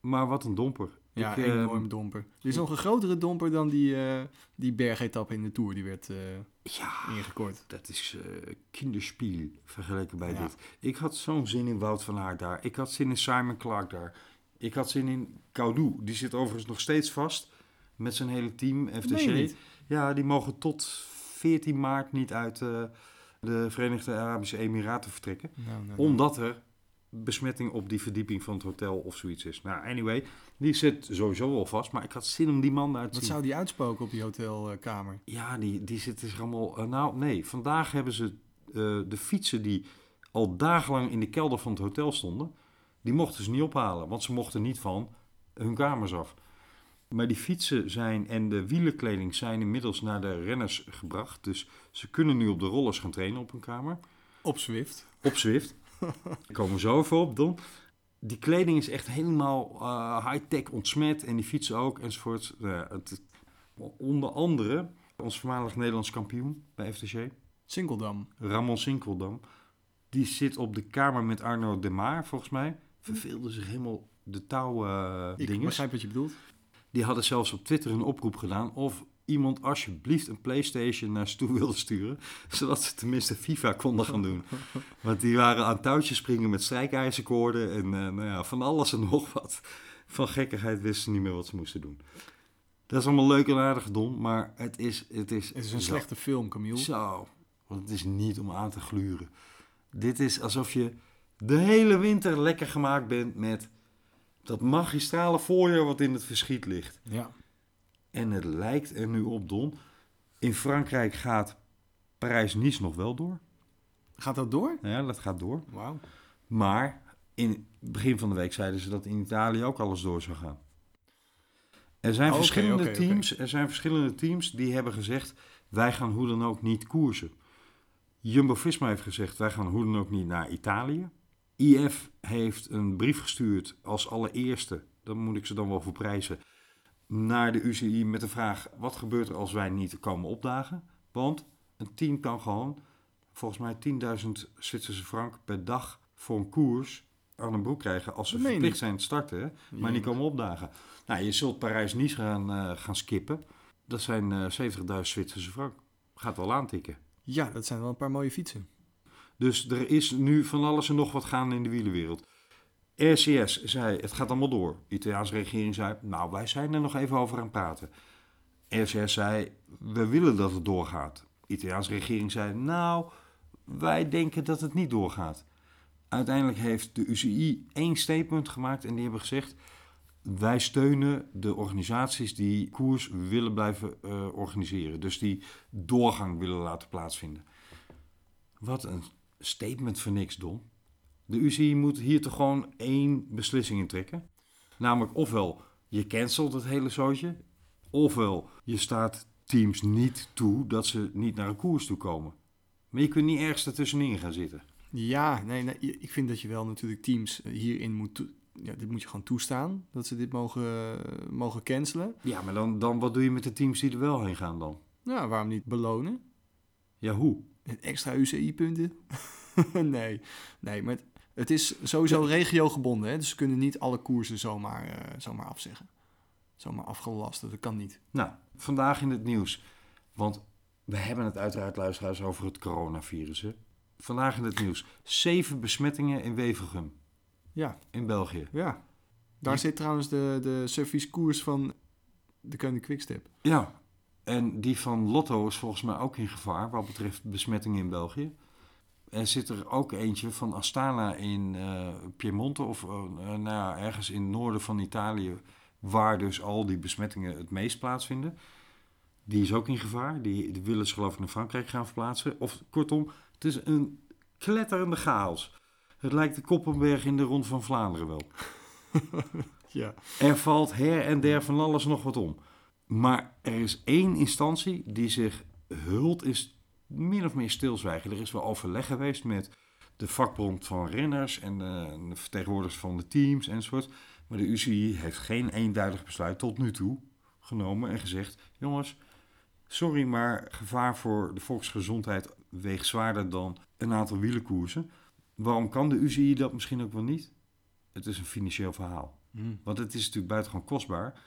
maar wat een domper. Ja, Ik, een eh, enorm domper. Dit is nog een grotere domper dan die, eh die bergetappe in de Tour. Die werd eh, Ja, ingekort. dat is eh kinderspiel vergeleken bij Ja. dit. Ik had zo'n zin in Wout van Aert daar. Ik had zin in Simon Clark daar. Ik had zin in Koudu. Die zit overigens nog steeds vast met zijn hele team, FDC. niet? Ja, die mogen tot 14 maart niet uit de Verenigde Arabische Emiraten vertrekken. Nou, nou, nou. Omdat er besmetting op die verdieping van het hotel of zoiets is. Nou, anyway, die zit sowieso wel vast. Maar ik had zin om die man daar te Wat zien. zou die uitspoken op die hotelkamer? Ja, die, die zitten zich allemaal... eh, nou, nee. Vandaag hebben ze eh, de fietsen die al dagenlang in de kelder van het hotel stonden... die mochten ze niet ophalen. Want ze mochten niet van hun kamers af. Maar die fietsen zijn en de wielenkleding zijn inmiddels naar de renners gebracht. Dus ze kunnen nu op de rollers gaan trainen op hun kamer. Op Zwift. Op Zwift. Daar komen we zo even op, Don. Die kleding is echt helemaal eh, high-tech ontsmet. En die fietsen ook, enzovoort. Ja, het, onder andere ons voormalig Nederlands kampioen bij FTC, Sinkeldam. Ramon Sinkeldam. Die zit op de kamer met Arno de Maar, volgens mij. Verveelde zich helemaal de touw eh Ik begrijp wat je bedoelt. Die hadden zelfs op Twitter een oproep gedaan of iemand alsjeblieft een PlayStation naar ze toe wilde sturen, zodat ze tenminste FIFA konden gaan doen. Want die waren aan touwtjes springen met strijkijzerkoorden en eh, nou ja, van alles en nog wat. Van gekkigheid wisten ze niet meer wat ze moesten doen. Dat is allemaal leuk en aardig, Don, maar het is... Het is, Het is een zo- slechte film, Camille. Zo, want het is niet om aan te gluren. Dit is alsof je de hele winter lekker gemaakt bent met dat magistrale voorjaar wat in het verschiet ligt. Ja. En het lijkt er nu op, Don. In Frankrijk gaat Parijs-Nice nog wel door. Gaat dat door? Ja, dat gaat door. Wauw. Maar in het begin van de week zeiden ze dat in Italië ook alles door zou gaan. Er zijn, Oké, verschillende teams, er zijn verschillende teams die hebben gezegd... wij gaan hoe dan ook niet koersen. Jumbo-Visma heeft gezegd... wij gaan hoe dan ook niet naar Italië. IF heeft een brief gestuurd als allereerste... dan moet ik ze dan wel voor prijzen... naar de UCI met de vraag... wat gebeurt er als wij niet komen opdagen? Want een team kan gewoon volgens mij 10.000 Zwitserse frank per dag voor een koers aan een broek krijgen als ze meen verplicht zijn te starten, maar niet komen opdagen. Nou, je zult Parijs-Nice gaan, eh, gaan skippen. Dat zijn eh 70.000 Zwitserse frank. Gaat wel aantikken. Ja, dat zijn wel een paar mooie fietsen. Dus er is nu van alles en nog wat gaande in de wielenwereld. RCS zei, het gaat allemaal door. De Italiaanse regering zei, nou, wij zijn er nog even over aan het praten. RCS zei, we willen dat het doorgaat. De Italiaanse regering zei, nou, wij denken dat het niet doorgaat. Uiteindelijk heeft de UCI één statement gemaakt en die hebben gezegd... wij steunen de organisaties die koers willen blijven eh, organiseren. Dus die doorgang willen laten plaatsvinden. Wat een statement voor niks, Don. De UCI moet hier toch gewoon één beslissing in trekken. Namelijk ofwel je cancelt het hele zootje... ofwel je staat teams niet toe dat ze niet naar een koers toe komen. Maar je kunt niet ergens ertussenin gaan zitten. Ja, nee, nee, ik vind dat je wel natuurlijk teams eh, hierin moet... Ja, dit moet je gewoon toestaan, dat ze dit mogen, eh, mogen cancelen. Ja, maar dan, dan wat doe je met de teams die er wel heen gaan dan? Nou, waarom niet belonen? Ja, hoe? Extra UCI-punten? nee, nee, maar het, het is sowieso regiogebonden. Hè? Dus ze kunnen niet alle koersen zomaar, eh, zomaar afzeggen. Zomaar afgelast, dat kan niet. Nou, vandaag in het nieuws. Want we hebben het uiteraard, luisteraars, over het coronavirus. Hè? Vandaag in het nieuws. Zeven besmettingen in Wevergem, Ja, in België. ja. Daar zit trouwens de, de servicekoers van de Koning Quickstep. Ja, en die van Lotto is volgens mij ook in gevaar wat betreft besmettingen in België. Er zit er ook eentje van Astana in eh, Piemonte of eh, nou ja, ergens in het noorden van Italië, waar dus al die besmettingen het meest plaatsvinden. Die is ook in gevaar. Die, die willen ze geloof ik naar Frankrijk gaan verplaatsen. Of kortom, het is een kletterende chaos. Het lijkt de Koppenberg in de Rond van Vlaanderen wel. Ja. Er valt her en der van alles nog wat om. Maar er is één instantie die zich hult is min of meer stilzwijgen. Er is wel overleg geweest met de vakbond van renners en eh, de vertegenwoordigers van de teams enzovoort. Maar de UCI heeft geen eenduidig besluit tot nu toe genomen en gezegd: jongens, sorry, maar gevaar voor de volksgezondheid weegt zwaarder dan een aantal wielenkoersen. Waarom kan de UCI dat misschien ook wel niet? Het is een financieel verhaal. Hm. Want het is natuurlijk buitengewoon kostbaar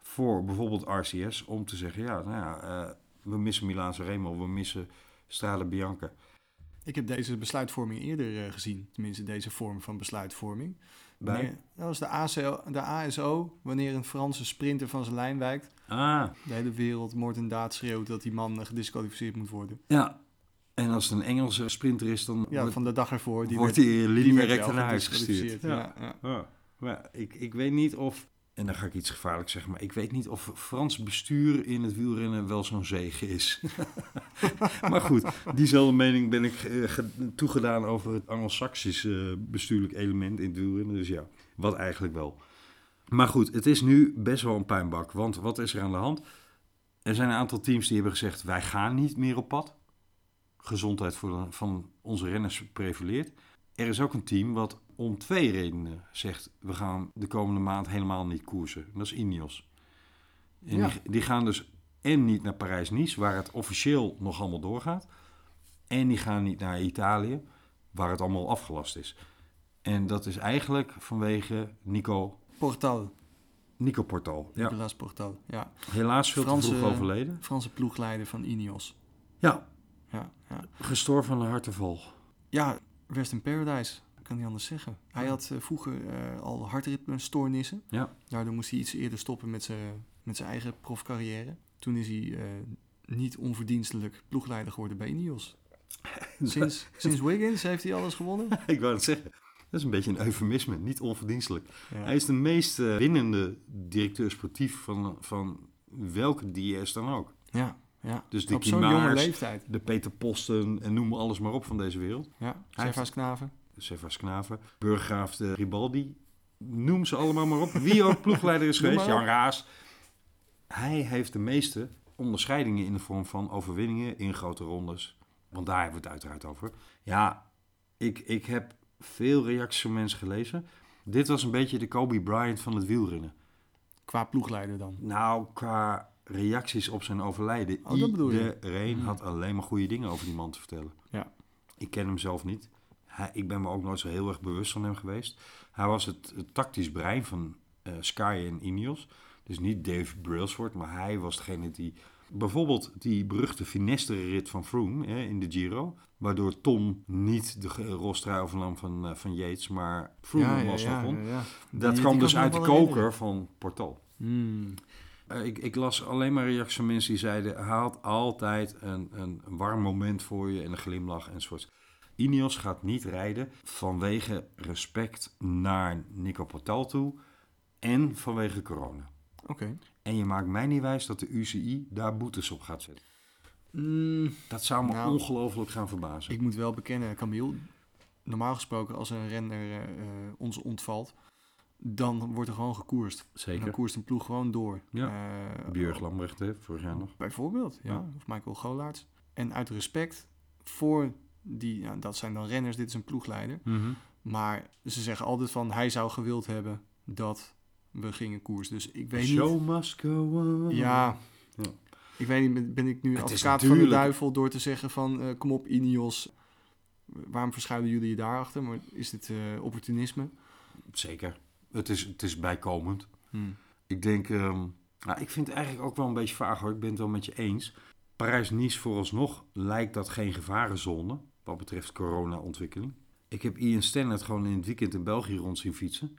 voor bijvoorbeeld RCS om te zeggen: ja, nou ja, eh, we missen Milaanse Remo, we missen Strade Bianca. Ik heb deze besluitvorming eerder eh, gezien. Tenminste, deze vorm van besluitvorming. Bij? Wanneer- dat was de, ACO, de ASO, wanneer een Franse sprinter van zijn lijn wijkt. Ah, De hele wereld moord en daad schreeuwt dat die man eh, gedisqualificeerd moet worden. ja. En als het een Engelse sprinter is, dan Ja, wordt, van de dag ervoor. Die wordt hij direct naar huis gestuurd. Ja. Ja, Ja. Maar ik, ik weet niet of, en dan ga ik iets gevaarlijks zeggen, maar ik weet niet of Frans bestuur in het wielrennen wel zo'n zegen is. maar goed, diezelfde mening ben ik eh, ge- toegedaan over het Anglo-Saxisch eh, bestuurlijk element in het wielrennen. Dus ja, wat eigenlijk wel. Maar goed, het is nu best wel een puinbak. Want wat is er aan de hand? Er zijn een aantal teams die hebben gezegd: wij gaan niet meer op pad. Gezondheid van onze renners prevaleert. Er is ook een team wat om twee redenen zegt: we gaan de komende maand helemaal niet koersen. En dat is Ineos. En Ja. die, die gaan dus en niet naar Parijs-Nice, waar het officieel nog allemaal doorgaat. En die gaan niet naar Italië, waar het allemaal afgelast is. En dat is eigenlijk vanwege Nico, Portal. Nico Portal. Ja. Nicolas Portal. Ja. Helaas veel Franse- te vroeg overleden. Franse ploegleider van Ineos. Ja, Ja, ja. gestorven van een harteval. ja Rest in Paradise. Kan niet anders zeggen. Hij had eh, vroeger eh, al hartritmestoornissen. Ja. Daardoor moest hij iets eerder stoppen met zijn met zijn eigen profcarrière. Toen is hij eh, niet onverdienstelijk ploegleider geworden bij Ineos. Sinds, sinds Wiggins heeft hij alles gewonnen. Ik wou het zeggen. Dat is een beetje een eufemisme, niet onverdienstelijk. Ja. Hij is de meest winnende directeur sportief van, van welke DS dan ook. Ja, ja. Dus die op zo'n jonge leeftijd. De Peter Posten en noem alles maar op van deze wereld. Ja, Knaven. Sevas Knaven, Burggraaf de Ribaldi. Noem ze allemaal maar op. Wie ook ploegleider is geweest, Jan Raas. Hij heeft de meeste onderscheidingen in de vorm van overwinningen in grote rondes. Want daar hebben we het uiteraard over. Ja, ik, ik heb veel reacties van mensen gelezen. Dit was een beetje de Kobe Bryant van het wielrennen. Qua ploegleider dan. Nou, qua reacties op zijn overlijden. Oh, dat bedoel je. Iedereen had alleen maar goede dingen over die man te vertellen. Ja. Ik ken hem zelf niet. Hij, ik ben me ook nooit zo heel erg bewust van hem geweest. Hij was het, het tactisch brein van eh, Sky en Ineos. Dus niet Dave Brailsford, maar hij was degene die... Bijvoorbeeld die beruchte Finestre-rit van Froome hè, in de Giro. Waardoor Tom niet de rolstrui overnam van, eh, van Yates, maar Froome ja, hem ja, ja. Dat Die- kwam die dus uit de nog koker van Portal. Hmm. Eh, ik, ik las alleen maar reacties van mensen die zeiden... had altijd een, een warm moment voor je en een glimlach enzovoort. Ineos gaat niet rijden vanwege respect naar Nico Portal toe... en vanwege corona. Oké. En je maakt mij niet wijs dat de UCI daar boetes op gaat zetten. Mm, Dat zou me Nou, ongelooflijk gaan verbazen. ik moet wel bekennen, Camille. Normaal gesproken, als een renner eh, eh, ons ontvalt, dan wordt er gewoon gekoerst. En Zeker. dan koerst een ploeg gewoon door. Ja. Eh, Björg Lambrecht, hè, vorig jaar nog. Bijvoorbeeld, ja. Ja. Of Michael Golaerts. En uit respect voor die, dat zijn dan renners, dit is een ploegleider. Maar ze zeggen altijd van, hij zou gewild hebben dat we gingen koers. Dus ik weet Show niet... must go on. Ja, Ja. ik weet niet, ben- ik nu Het advocaat van de duivel door te zeggen van, eh, kom op Ineos, waarom verschuilen jullie je daarachter? Maar is dit eh, opportunisme? Zeker. Het is, het is bijkomend. Hmm. Ik denk, ehm, nou, ik vind het eigenlijk ook wel een beetje vaag hoor. Ik ben het wel met je eens. Parijs-Nice vooralsnog lijkt dat geen gevarenzone wat betreft corona-ontwikkeling. Ik heb Ian Stannard gewoon in het weekend in België rond zien fietsen.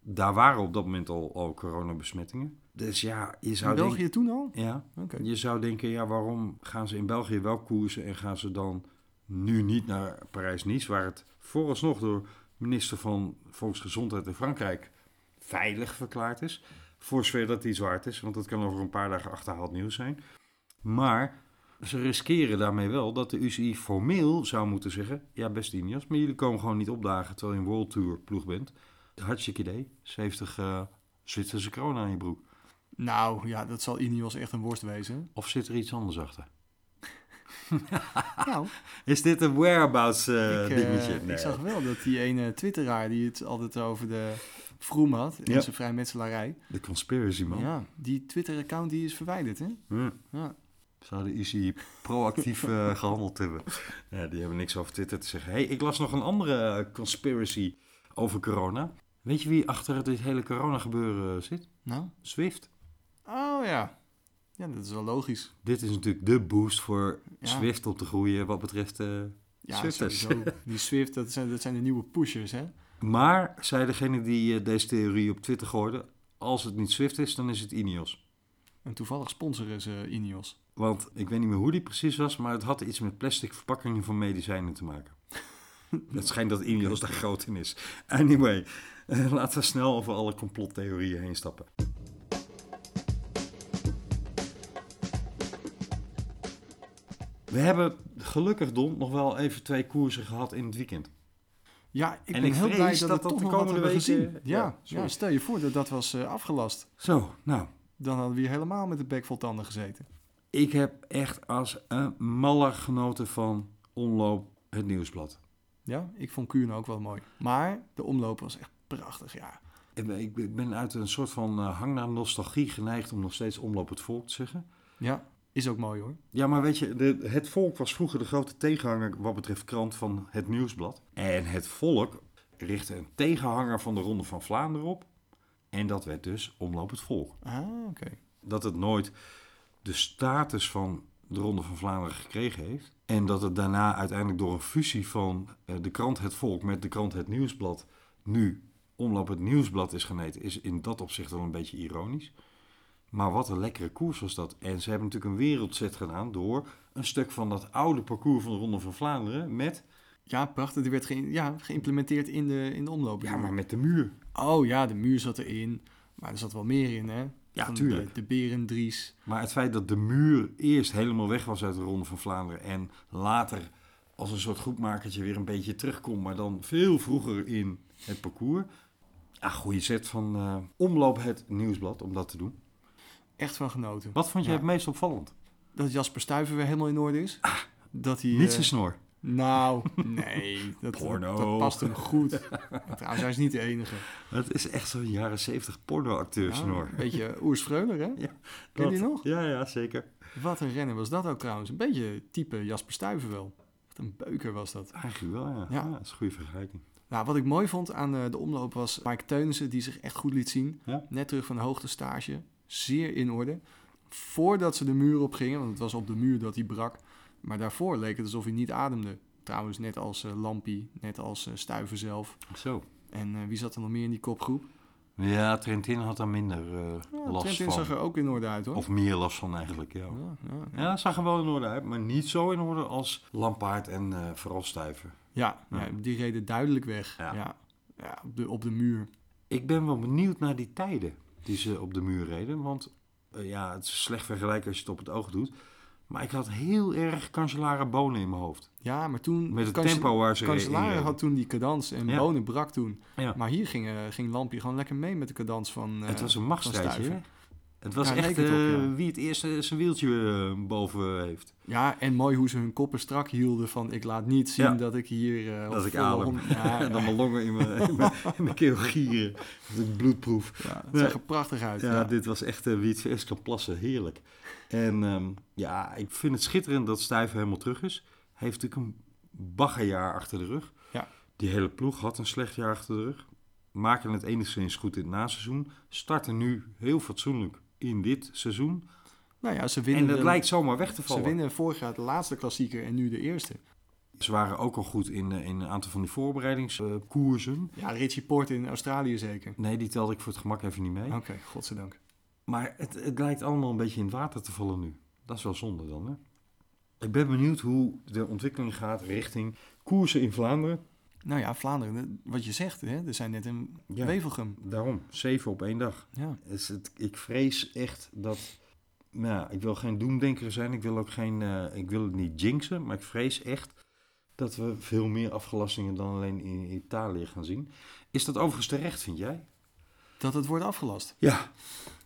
Daar waren op dat moment al, al coronabesmettingen. Dus ja, je In zou België denken... toen al? Ja, Oké. je zou denken, ja, waarom gaan ze in België wel koersen en gaan ze dan nu niet naar Parijs-Nice, waar het vooralsnog door minister van Volksgezondheid in Frankrijk veilig verklaard is. Voor zover dat iets waard is, want dat kan over een paar dagen achterhaald nieuws zijn. Maar ze riskeren daarmee wel dat de UCI formeel zou moeten zeggen, ja best Ineos, maar jullie komen gewoon niet opdagen terwijl je een World Tour ploeg bent. Hartstikke idee, 70 eh Zwitserse kroon aan je broek. Nou ja, dat zal Ineos echt een worst wezen. Of zit er iets anders achter? Nou, Is dit een whereabouts eh, ik, eh, dingetje? ik zag wel dat die ene twitteraar die het altijd over de Vroom had, in Ja. zijn vrijmetselarij. De conspiracy man. Ja, die Twitter-account die is verwijderd, hè? Ja. Ja. Zou de proactief eh, gehandeld hebben? Ja, die hebben niks over Twitter te zeggen. hey, ik las nog een andere eh, conspiracy over corona. Weet je wie achter dit hele corona gebeuren zit? Nou? Swift. Oh ja. Ja, dat is wel logisch. Dit is natuurlijk de boost voor Ja. Swift op te groeien wat betreft... eh, Ja, Swifters. sowieso. Die Swift, dat zijn, dat zijn de nieuwe pushers, hè? Maar, zei degene die eh, deze theorie op Twitter gooide... als het niet Swift is, dan is het Ineos. En toevallig sponsoren ze Ineos. Want ik weet niet meer hoe die precies was, maar het had iets met plastic verpakkingen van medicijnen te maken. Het schijnt dat Ineos daar groot in is. Anyway, eh, laten we snel over alle complottheorieën heen stappen. We hebben gelukkig, Don, nog wel even twee koersen gehad in het weekend. Ja, ik En ben ik heel blij dat, dat we dat toch de komende weken- gezien. ja, Ja, ja, stel je voor dat dat was eh, afgelast. Zo, nou. Dan hadden we hier helemaal met de bek vol tanden gezeten. Ik heb echt als een malle genoten van Omloop het Nieuwsblad. Ja, ik vond Kuurne ook wel mooi. Maar de omloop was echt prachtig, ja. Ik ben- Ik ben uit een soort van eh, hang naar nostalgie geneigd om nog steeds Omloop het Volk te zeggen. Ja, is ook mooi hoor. Ja, maar weet je, de, het volk was vroeger de grote tegenhanger wat betreft krant van het nieuwsblad. En het volk richtte een tegenhanger van de Ronde van Vlaanderen op. En dat werd dus Omloop het Volk. Ah, oké. Dat het nooit de status van de Ronde van Vlaanderen gekregen heeft. En dat het daarna uiteindelijk door een fusie van eh, de krant Het Volk met de krant Het Nieuwsblad nu Omloop het Nieuwsblad is geneten, is in dat opzicht wel een beetje ironisch. Maar wat een lekkere koers was dat. En ze hebben natuurlijk een wereldzet gedaan door een stuk van dat oude parcours van de Ronde van Vlaanderen met, Ja, prachtig. Die werd ge ja, geïmplementeerd in de, in de omloop. ja, maar met de muur. Oh ja, de muur zat erin. Maar er zat wel meer in, hè? Ja, Van tuurlijk. De, de Berendries. Maar het feit dat de muur eerst helemaal weg was uit de Ronde van Vlaanderen en later als een soort groepmakertje weer een beetje terugkomt, maar dan veel vroeger in het parcours. Ah, goede set van eh, omloop het nieuwsblad om dat te doen. Echt van genoten. Wat vond je Ja. het meest opvallend? Dat Jasper Stuyven weer helemaal in orde is. dat hij... Niet eh, zijn snor. Nou, nee. Dat, dat, Porno. dat past hem goed. Trouwens, hij is niet de enige. Het is echt zo'n jaren zeventig pornoacteur Nou, snor. een beetje Oers Freuler, hè? Ja, Ken je die Dat- nog? Ja, ja, zeker. Wat een renner was dat ook trouwens. Een beetje type Jasper Stuyven wel. Echt een beuker was dat. Eigenlijk wel, ja. Ja. ja. dat is een goede vergelijking. Nou, wat ik mooi vond aan eh, de omloop was Mike Teunissen, die zich echt goed liet zien. Ja. Net terug van de hoogtestage. Zeer in orde. Voordat ze de muur op gingen, want het was op de muur dat hij brak. Maar daarvoor leek het alsof hij niet ademde. Trouwens, net als eh, Lampie, net als eh Stuyven zelf. Zo. En eh, wie zat er nog meer in die kopgroep? Ja, Trentin had daar minder eh, Ja, last Trentin van. zag er ook in orde uit, hoor. Of meer last van eigenlijk, ja. Ja, ja, zag er wel in orde uit, maar niet zo in orde als Lampaard en eh vooral Stuyven. Ja, die reden duidelijk weg. Ja. Op, de, op de muur. Ik ben wel benieuwd naar die tijden die ze op de muur reden. Want ja, het is slecht vergelijken als je het op het oog doet. Maar ik had heel erg Cancellara Bonen in mijn hoofd. Ja, maar toen... Met het tempo waar ze Cancellara reden. had toen die cadans en Ja. Bonen brak toen. Ja. Maar hier ging, eh, ging Lampie gewoon lekker mee met de cadans van eh, het was een machtsstrijdje. Het was Ja, echt op, eh, wie het eerste zijn wieltje eh, boven heeft. Ja, en mooi hoe ze hun koppen strak hielden van... ik laat niet zien dat ik hier... eh, Dat ik adem. en dan mijn longen in mijn, in mijn, in mijn keel gieren. Dat ik bloedproef. ja, het Ja. zag er prachtig uit. Ja, dit was echt eh, wie het eerst kan plassen. Heerlijk. En ehm, ja, ik vind het schitterend dat Stuyven helemaal terug is. Hij heeft natuurlijk een baggerjaar achter de rug. Ja. Die hele ploeg had een slecht jaar achter de rug. Maken het enigszins goed in het naseizoen. Starten nu heel fatsoenlijk in dit seizoen. Nou ja, ze winnen, En de- lijkt zomaar weg te ze vallen. winnen vorig jaar de laatste klassieker en nu de eerste. Ze waren ook al goed in, eh, in een aantal van die voorbereidingskoersen. Ja, Richie Porte in Australië zeker. Nee, die telde ik voor het gemak even niet mee. Oké, godzijdank. Maar het, het lijkt allemaal een beetje in het water te vallen nu. Dat is wel zonde dan, hè? Ik ben benieuwd hoe de ontwikkeling gaat richting koersen in Vlaanderen. Nou ja, Vlaanderen, wat je zegt, hè, er zijn net een Ja. Wevelgem. Daarom, zeven op één dag. Ja. Is het, ik vrees echt dat... Nou, ja, ik wil geen doemdenker zijn. Ik wil ook geen... eh, ik wil het niet jinxen. Maar ik vrees echt dat we veel meer afgelastingen dan alleen in Italië gaan zien. Is dat overigens terecht, vind jij? Dat het wordt afgelast. Ja.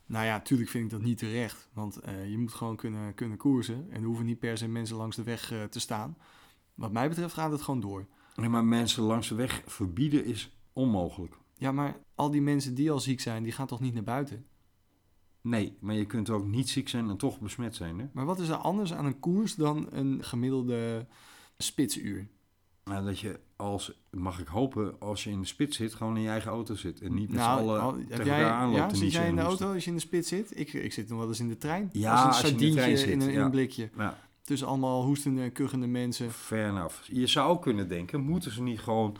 Nou ja, tuurlijk vind ik dat niet terecht. Want eh, je moet gewoon kunnen, kunnen koersen. En er hoeven niet per se mensen langs de weg eh, te staan. Wat mij betreft gaat het gewoon door. Nee, maar mensen langs de weg verbieden is onmogelijk. Ja, maar al die mensen die al ziek zijn, die gaan toch niet naar buiten? Nee, maar je kunt ook niet ziek zijn en toch besmet zijn, hè? Maar wat is er anders aan een koers dan een gemiddelde spitsuur? Nou, dat je als, mag ik hopen, als je in de spits zit, gewoon in je eigen auto zit. En niet met Nou, z'n allen al- tegen elkaar jij, aanloopt. ja, zit jij in de auto als je in de spits zit? Ik, ik zit nog wel eens in de trein. Ja, als een in zit, een, in ja. een blikje. Ja, Tussen allemaal hoestende en kuchende mensen. fair enough. Je zou kunnen denken, moeten ze niet gewoon,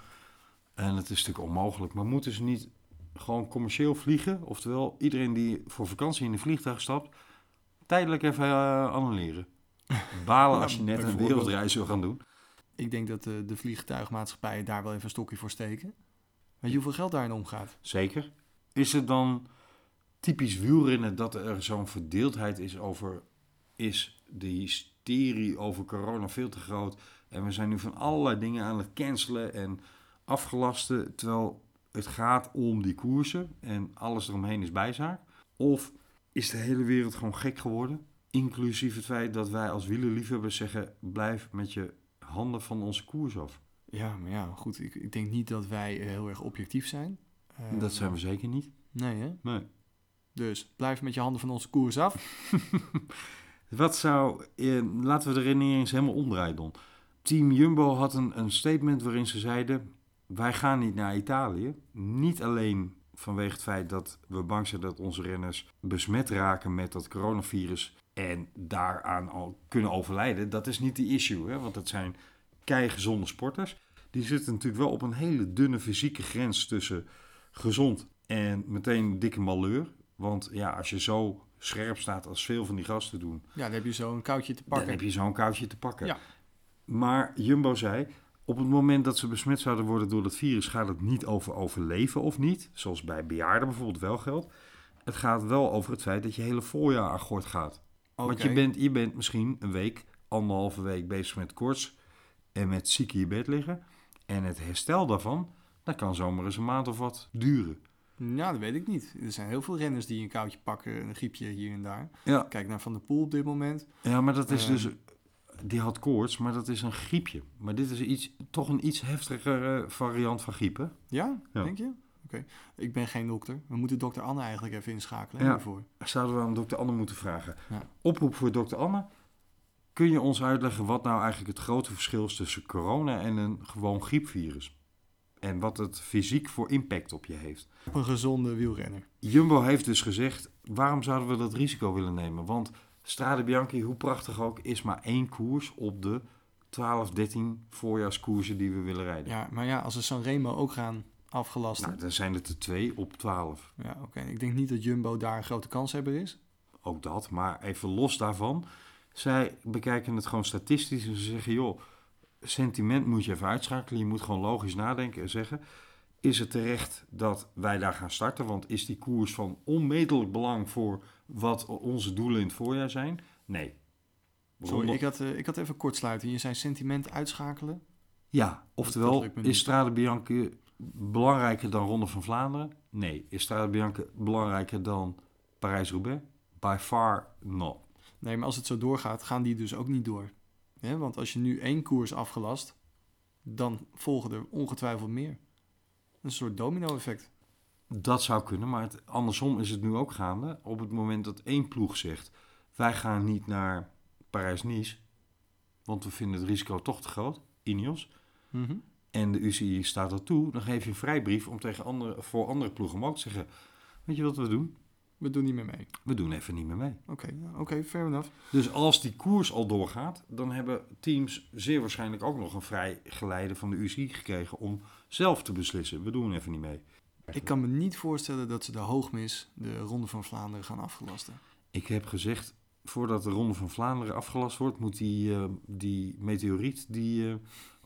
en het is natuurlijk onmogelijk, maar moeten ze niet gewoon commercieel vliegen? Oftewel, iedereen die voor vakantie in een vliegtuig stapt, tijdelijk even eh, annuleren. Balen als je net een wereldreis wil gaan doen. Ik denk dat de, de vliegtuigmaatschappijen daar wel even een stokje voor steken. Weet je hoeveel geld daarin omgaat? Zeker. Is het dan typisch wielrennen dat er zo'n verdeeldheid is over... is de hysterie over corona veel te groot... en we zijn nu van allerlei dingen aan het cancelen... en afgelasten terwijl het gaat om die koersen en alles eromheen is bijzaak? Of is de hele wereld gewoon gek geworden? Inclusief het feit dat wij als wielerliefhebbers zeggen: blijf met je handen van onze koers af. Ja, maar ja, goed. Ik, ik denk niet dat wij eh, heel erg objectief zijn. Eh, Dat zijn we zeker niet. Nee, hè? Nee. Dus blijf met je handen van onze koers af. Wat zou, eh, laten we de redenering eens helemaal omdraaien, Don. Team Jumbo had een, een statement waarin ze zeiden: Wij gaan niet naar Italië. Niet alleen vanwege het feit dat we bang zijn dat onze renners besmet raken met dat coronavirus en daaraan al kunnen overlijden. Dat is niet de issue, hè? want dat zijn keigezonde sporters. Die zitten natuurlijk wel op een hele dunne fysieke grens tussen gezond en meteen dikke malheur. Want ja, als je zo scherp staat als veel van die gasten doen, Ja, dan heb je zo een koudje te dan pakken. heb je zo'n koudje te pakken. Ja. Maar Jumbo zei, op het moment dat ze besmet zouden worden door dat virus, gaat het niet over overleven of niet. Zoals bij bejaarden bijvoorbeeld wel geldt. Het gaat wel over het feit dat je hele voorjaar akkoord gaat. Want je bent, je bent misschien een week, anderhalve week bezig met koorts en met ziek in je bed liggen. En het herstel daarvan, dat kan zomaar eens een maand of wat duren. Ja, dat weet ik niet. Er zijn heel veel renners die een koudje pakken, een griepje hier en daar. Ja, Kijk naar Van der Poel op dit moment. ja maar dat is Eh. dus... Die had koorts, maar dat is een griepje. Maar dit is iets, toch een iets heftigere variant van griepen. Ja, Ja. denk je? Oké. Ik ben geen dokter. We moeten dokter Anne eigenlijk even inschakelen Ja. hiervoor. Zouden we aan dokter Anne moeten vragen. Ja. Oproep voor dokter Anne. Kun je ons uitleggen wat nou eigenlijk het grote verschil is tussen corona en een gewoon griepvirus? En wat het fysiek voor impact op je heeft. Op een gezonde wielrenner. Jumbo heeft dus gezegd, waarom zouden we dat risico willen nemen? Want Strade Bianchi, hoe prachtig ook, is maar één koers op de 12, 13 voorjaarskoersen die we willen rijden. Ja, maar ja, als we Sanremo ook gaan afgelasten. Nou, dan zijn het er twee op 12. Ja, oké. Ik denk niet dat Jumbo daar een grote kanshebber is. ook dat. Maar even los daarvan. Zij bekijken het gewoon statistisch en ze zeggen, joh, sentiment moet je even uitschakelen. Je moet gewoon logisch nadenken en zeggen, is het terecht dat wij daar gaan starten? Want is die koers van onmetelijk belang voor wat onze doelen in het voorjaar zijn? Nee. Sorry, ik had, eh, ik had even kortsluiten. Je zei sentiment uitschakelen. Ja, oftewel, is Strade Bianche belangrijker dan Ronde van Vlaanderen? Nee. Is Strade Bianche belangrijker dan Parijs-Roubaix? By far not. Nee, maar als het zo doorgaat, gaan die dus ook niet door. Want als je nu één koers afgelast, dan volgen er ongetwijfeld meer. Een soort domino-effect. Dat zou kunnen, maar het, andersom is het nu ook gaande. Op het moment dat één ploeg zegt: wij gaan niet naar Parijs-Nice, want we vinden het risico toch te groot, Ineos. Mhm. En de UCI staat er toe, dan geef je een vrijbrief om tegen andere, voor andere ploegen ook te zeggen: Weet je wat we doen? We doen niet meer mee. We doen even niet meer mee. Oké, oké, fair enough. Dus als die koers al doorgaat, dan hebben teams zeer waarschijnlijk ook nog een vrij geleide van de UCI gekregen om zelf te beslissen: we doen even niet mee. Ik kan me niet voorstellen dat ze de hoogmis, de Ronde van Vlaanderen, gaan afgelasten. Ik heb gezegd, voordat de Ronde van Vlaanderen afgelast wordt, moet die, eh, die meteoriet die eh,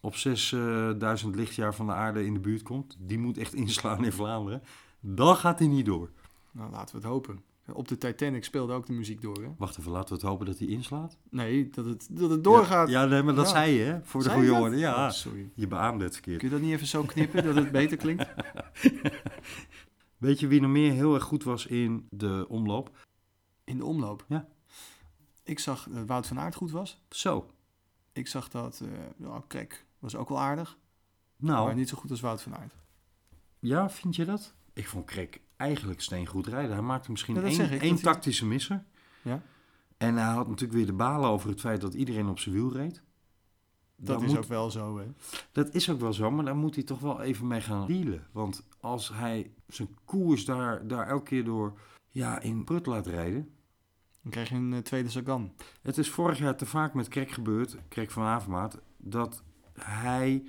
op 6000 lichtjaar van de aarde in de buurt komt, die moet echt inslaan in Vlaanderen. Dan gaat hij niet door. Nou, laten we het hopen. Op de Titanic speelde ook de muziek door, hè? Wacht even, laten we het hopen dat hij inslaat. Nee, dat het, dat het doorgaat. Ja, ja, nee, maar dat Ja. zei je, hè? Voor de goede orde. Ja, Oh, sorry. je beaamde het verkeerd. Kun je dat niet even zo knippen, dat het beter klinkt? Weet je wie nog meer heel erg goed was in de omloop? In de omloop. Ja. Ik zag dat Wout van Aert goed was. Zo. Ik zag dat eh nou, Krek was ook wel aardig. Nou, Maar niet zo goed als Wout van Aert. ja, vind je dat? Ik vond Krek eigenlijk steengoed rijden. Hij maakte misschien Ja, één, zeg ik, één dat hij- tactische misser. Ja. En hij had natuurlijk weer de balen over het feit dat iedereen op zijn wiel reed. Dat is moet- ook wel zo, hè? Dat is ook wel zo, maar daar moet hij toch wel even mee gaan dealen. Want als hij zijn koers daar, daar elke keer door ja, in prut laat rijden. Dan krijg je een eh, tweede Sagan. Het is vorig jaar te vaak met Krek gebeurd, Krek van Avermaat, dat hij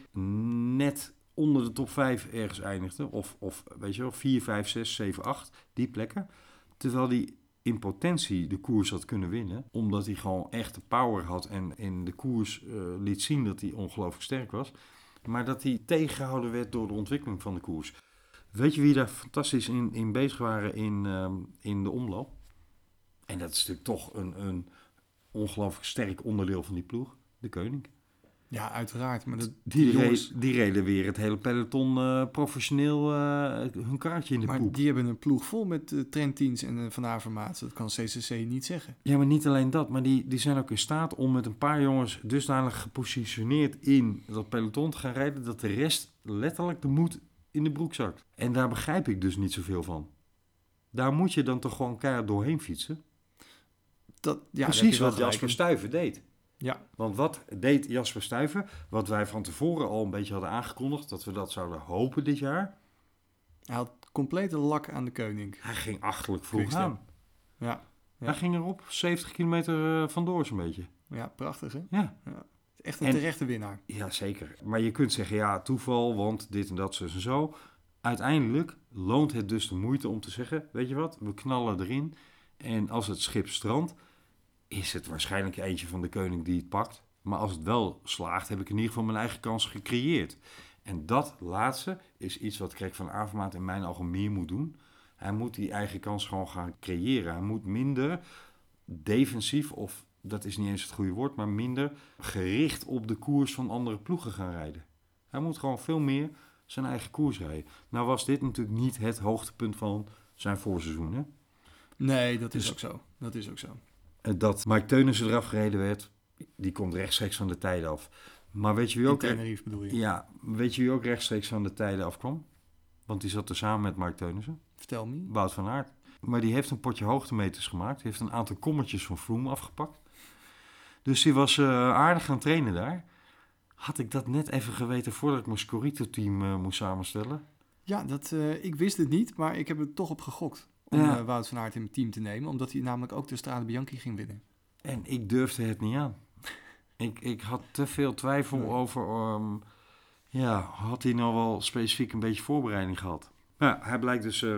net onder de top 5 ergens eindigde. Of, of weet je wel, 4, 5, 6, 7, 8, die plekken. Terwijl hij in potentie de koers had kunnen winnen. Omdat hij gewoon echt de power had en in de koers eh, liet zien dat hij ongelooflijk sterk was. Maar dat hij tegengehouden werd door de ontwikkeling van de koers. Weet je wie daar fantastisch in, in bezig waren in, ehm, in de omloop? En dat is natuurlijk toch een, een ongelooflijk sterk onderdeel van die ploeg. De koning. Ja, uiteraard. Maar dat, Die, jongens, re- die reden weer het hele peloton eh, professioneel eh, hun kaartje in de maar poep. die hebben een ploeg vol met uh, en Van Avermaat. Dat kan CCC niet zeggen. Ja, maar niet alleen dat, maar die, die zijn ook in staat om met een paar jongens dusdanig gepositioneerd in dat peloton te gaan rijden, dat de rest letterlijk de moed in de broek zakt. En daar begrijp ik dus niet zoveel van. Daar moet je dan toch gewoon keihard doorheen fietsen. Dat, ja, Precies wat Jasper Stuyven deed. Ja. Want wat deed Jasper Stuyven? Wat wij van tevoren al een beetje hadden aangekondigd, dat we dat zouden hopen dit jaar. Hij had complete lak aan de koning. Hij ging achterlijk vroeg aan. Ja. Ja. Hij ging erop 70 kilometer eh, vandoor zo'n beetje. Ja, prachtig hè? Ja. Echt een En- terechte winnaar. Ja, zeker. Maar je kunt zeggen, ja, toeval, want dit en dat, zo en zo. Uiteindelijk loont het dus de moeite om te zeggen, weet je wat, we knallen erin. En als het schip strandt, is het waarschijnlijk eentje van de koning die het pakt. Maar als het wel slaagt, heb ik in ieder geval mijn eigen kans gecreëerd. En dat laatste is iets wat Krek van Avermaat in mijn ogen meer moet doen. Hij moet die eigen kans gewoon gaan creëren. Hij moet minder defensief, of dat is niet eens het goede woord, maar minder gericht op de koers van andere ploegen gaan rijden. Hij moet gewoon veel meer zijn eigen koers rijden. Nou was dit natuurlijk niet het hoogtepunt van zijn voorseizoen. Hè? Nee, dat is Dus- ook zo. Dat is ook zo. Eh, Dat Mike Teunissen eraf gereden werd, die komt rechtstreeks van de tijden af. Maar weet je wie ook, Tenerife bedoel je. ja, weet je wie ook rechtstreeks van de tijden afkwam? Want die zat er samen met Mike Teunissen. Vertel me. Wout van Aert. Maar die heeft een potje hoogtemeters gemaakt. Heeft een aantal kommetjes van Froome afgepakt. Dus die was eh, aardig gaan trainen daar. Had ik dat net even geweten voordat ik mijn Scorito-team eh, moest samenstellen? Ja, dat, ik wist het niet, maar ik heb er toch op gegokt. Om Ja. eh, Wout van Aert in mijn team te nemen. Omdat hij namelijk ook de Strade Bianchi ging winnen. En ik durfde het niet aan. ik, ik had te veel twijfel Nee. over... ehm, ja, had hij nou wel specifiek een beetje voorbereiding gehad? Nou, hij blijkt dus eh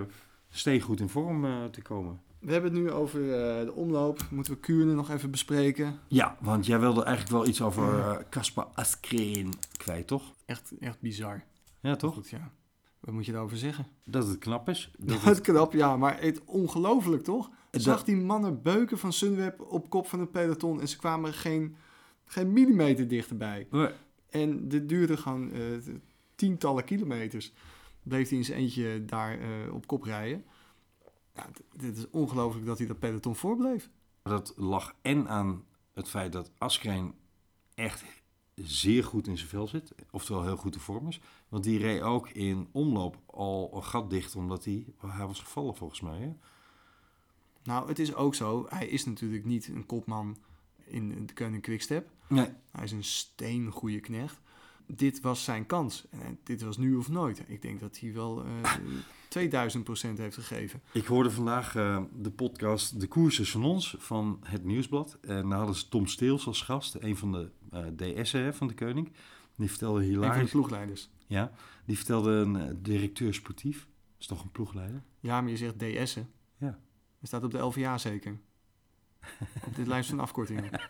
steengoed in vorm eh, te komen. We hebben het nu over eh, de omloop. Moeten we Kuurne nog even bespreken. Ja, want jij wilde eigenlijk wel iets over Caspar Askreen kwijt, toch? Echt, echt bizar. Ja, toch? Goed, ja. Wat moet je daarover zeggen? Dat het knap is. Dat het, knap, ja, maar het ongelooflijk toch? Dat- Zag die mannen beuken van Sunweb op kop van het peloton en ze kwamen geen, geen millimeter dichterbij. Nee. En dit duurde gewoon eh, tientallen kilometers. Bleef hij in zijn eentje daar eh, op kop rijden. Ja, dit is ongelooflijk dat hij dat peloton voorbleef. dat lag en aan het feit dat Askreen echt zeer goed in zijn vel zit. Oftewel heel goed in vorm is. Want die reed ook in omloop al een gat dicht omdat hij... Hij was gevallen volgens mij, hè? Nou, het is ook zo. Hij is natuurlijk niet een kopman in de Koning Quickstep. Nee. Hij is een steengoede knecht. Dit was zijn kans. En dit was nu of nooit. Ik denk dat hij wel eh 2000% heeft gegeven. Ik hoorde vandaag eh, de podcast De Koers is van ons van het Nieuwsblad. En daar hadden ze Tom Steels als gast, een van de eh DS'en van de Koning. Die vertelde Een van de hilarisch. ploegleiders. Ja, die vertelde een eh, directeur sportief. Dat is toch een ploegleider? Ja, maar je zegt DS'en. Ja. Er staat op de LVA zeker. op dit lijst van afkortingen.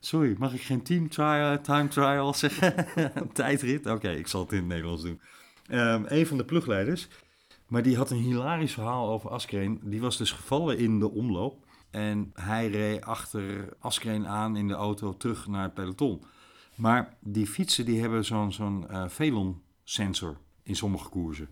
Sorry, mag ik geen team trial, time trial zeggen? Tijdrit? Oké, ik zal het in het Nederlands doen. Ehm een van de ploegleiders, maar die had een hilarisch verhaal over Askreen. Die was dus gevallen in de omloop. En hij reed achter Askreen aan in de auto terug naar het peloton. Maar die fietsen die hebben zo'n zo'n eh, Velon-sensor in sommige koersen.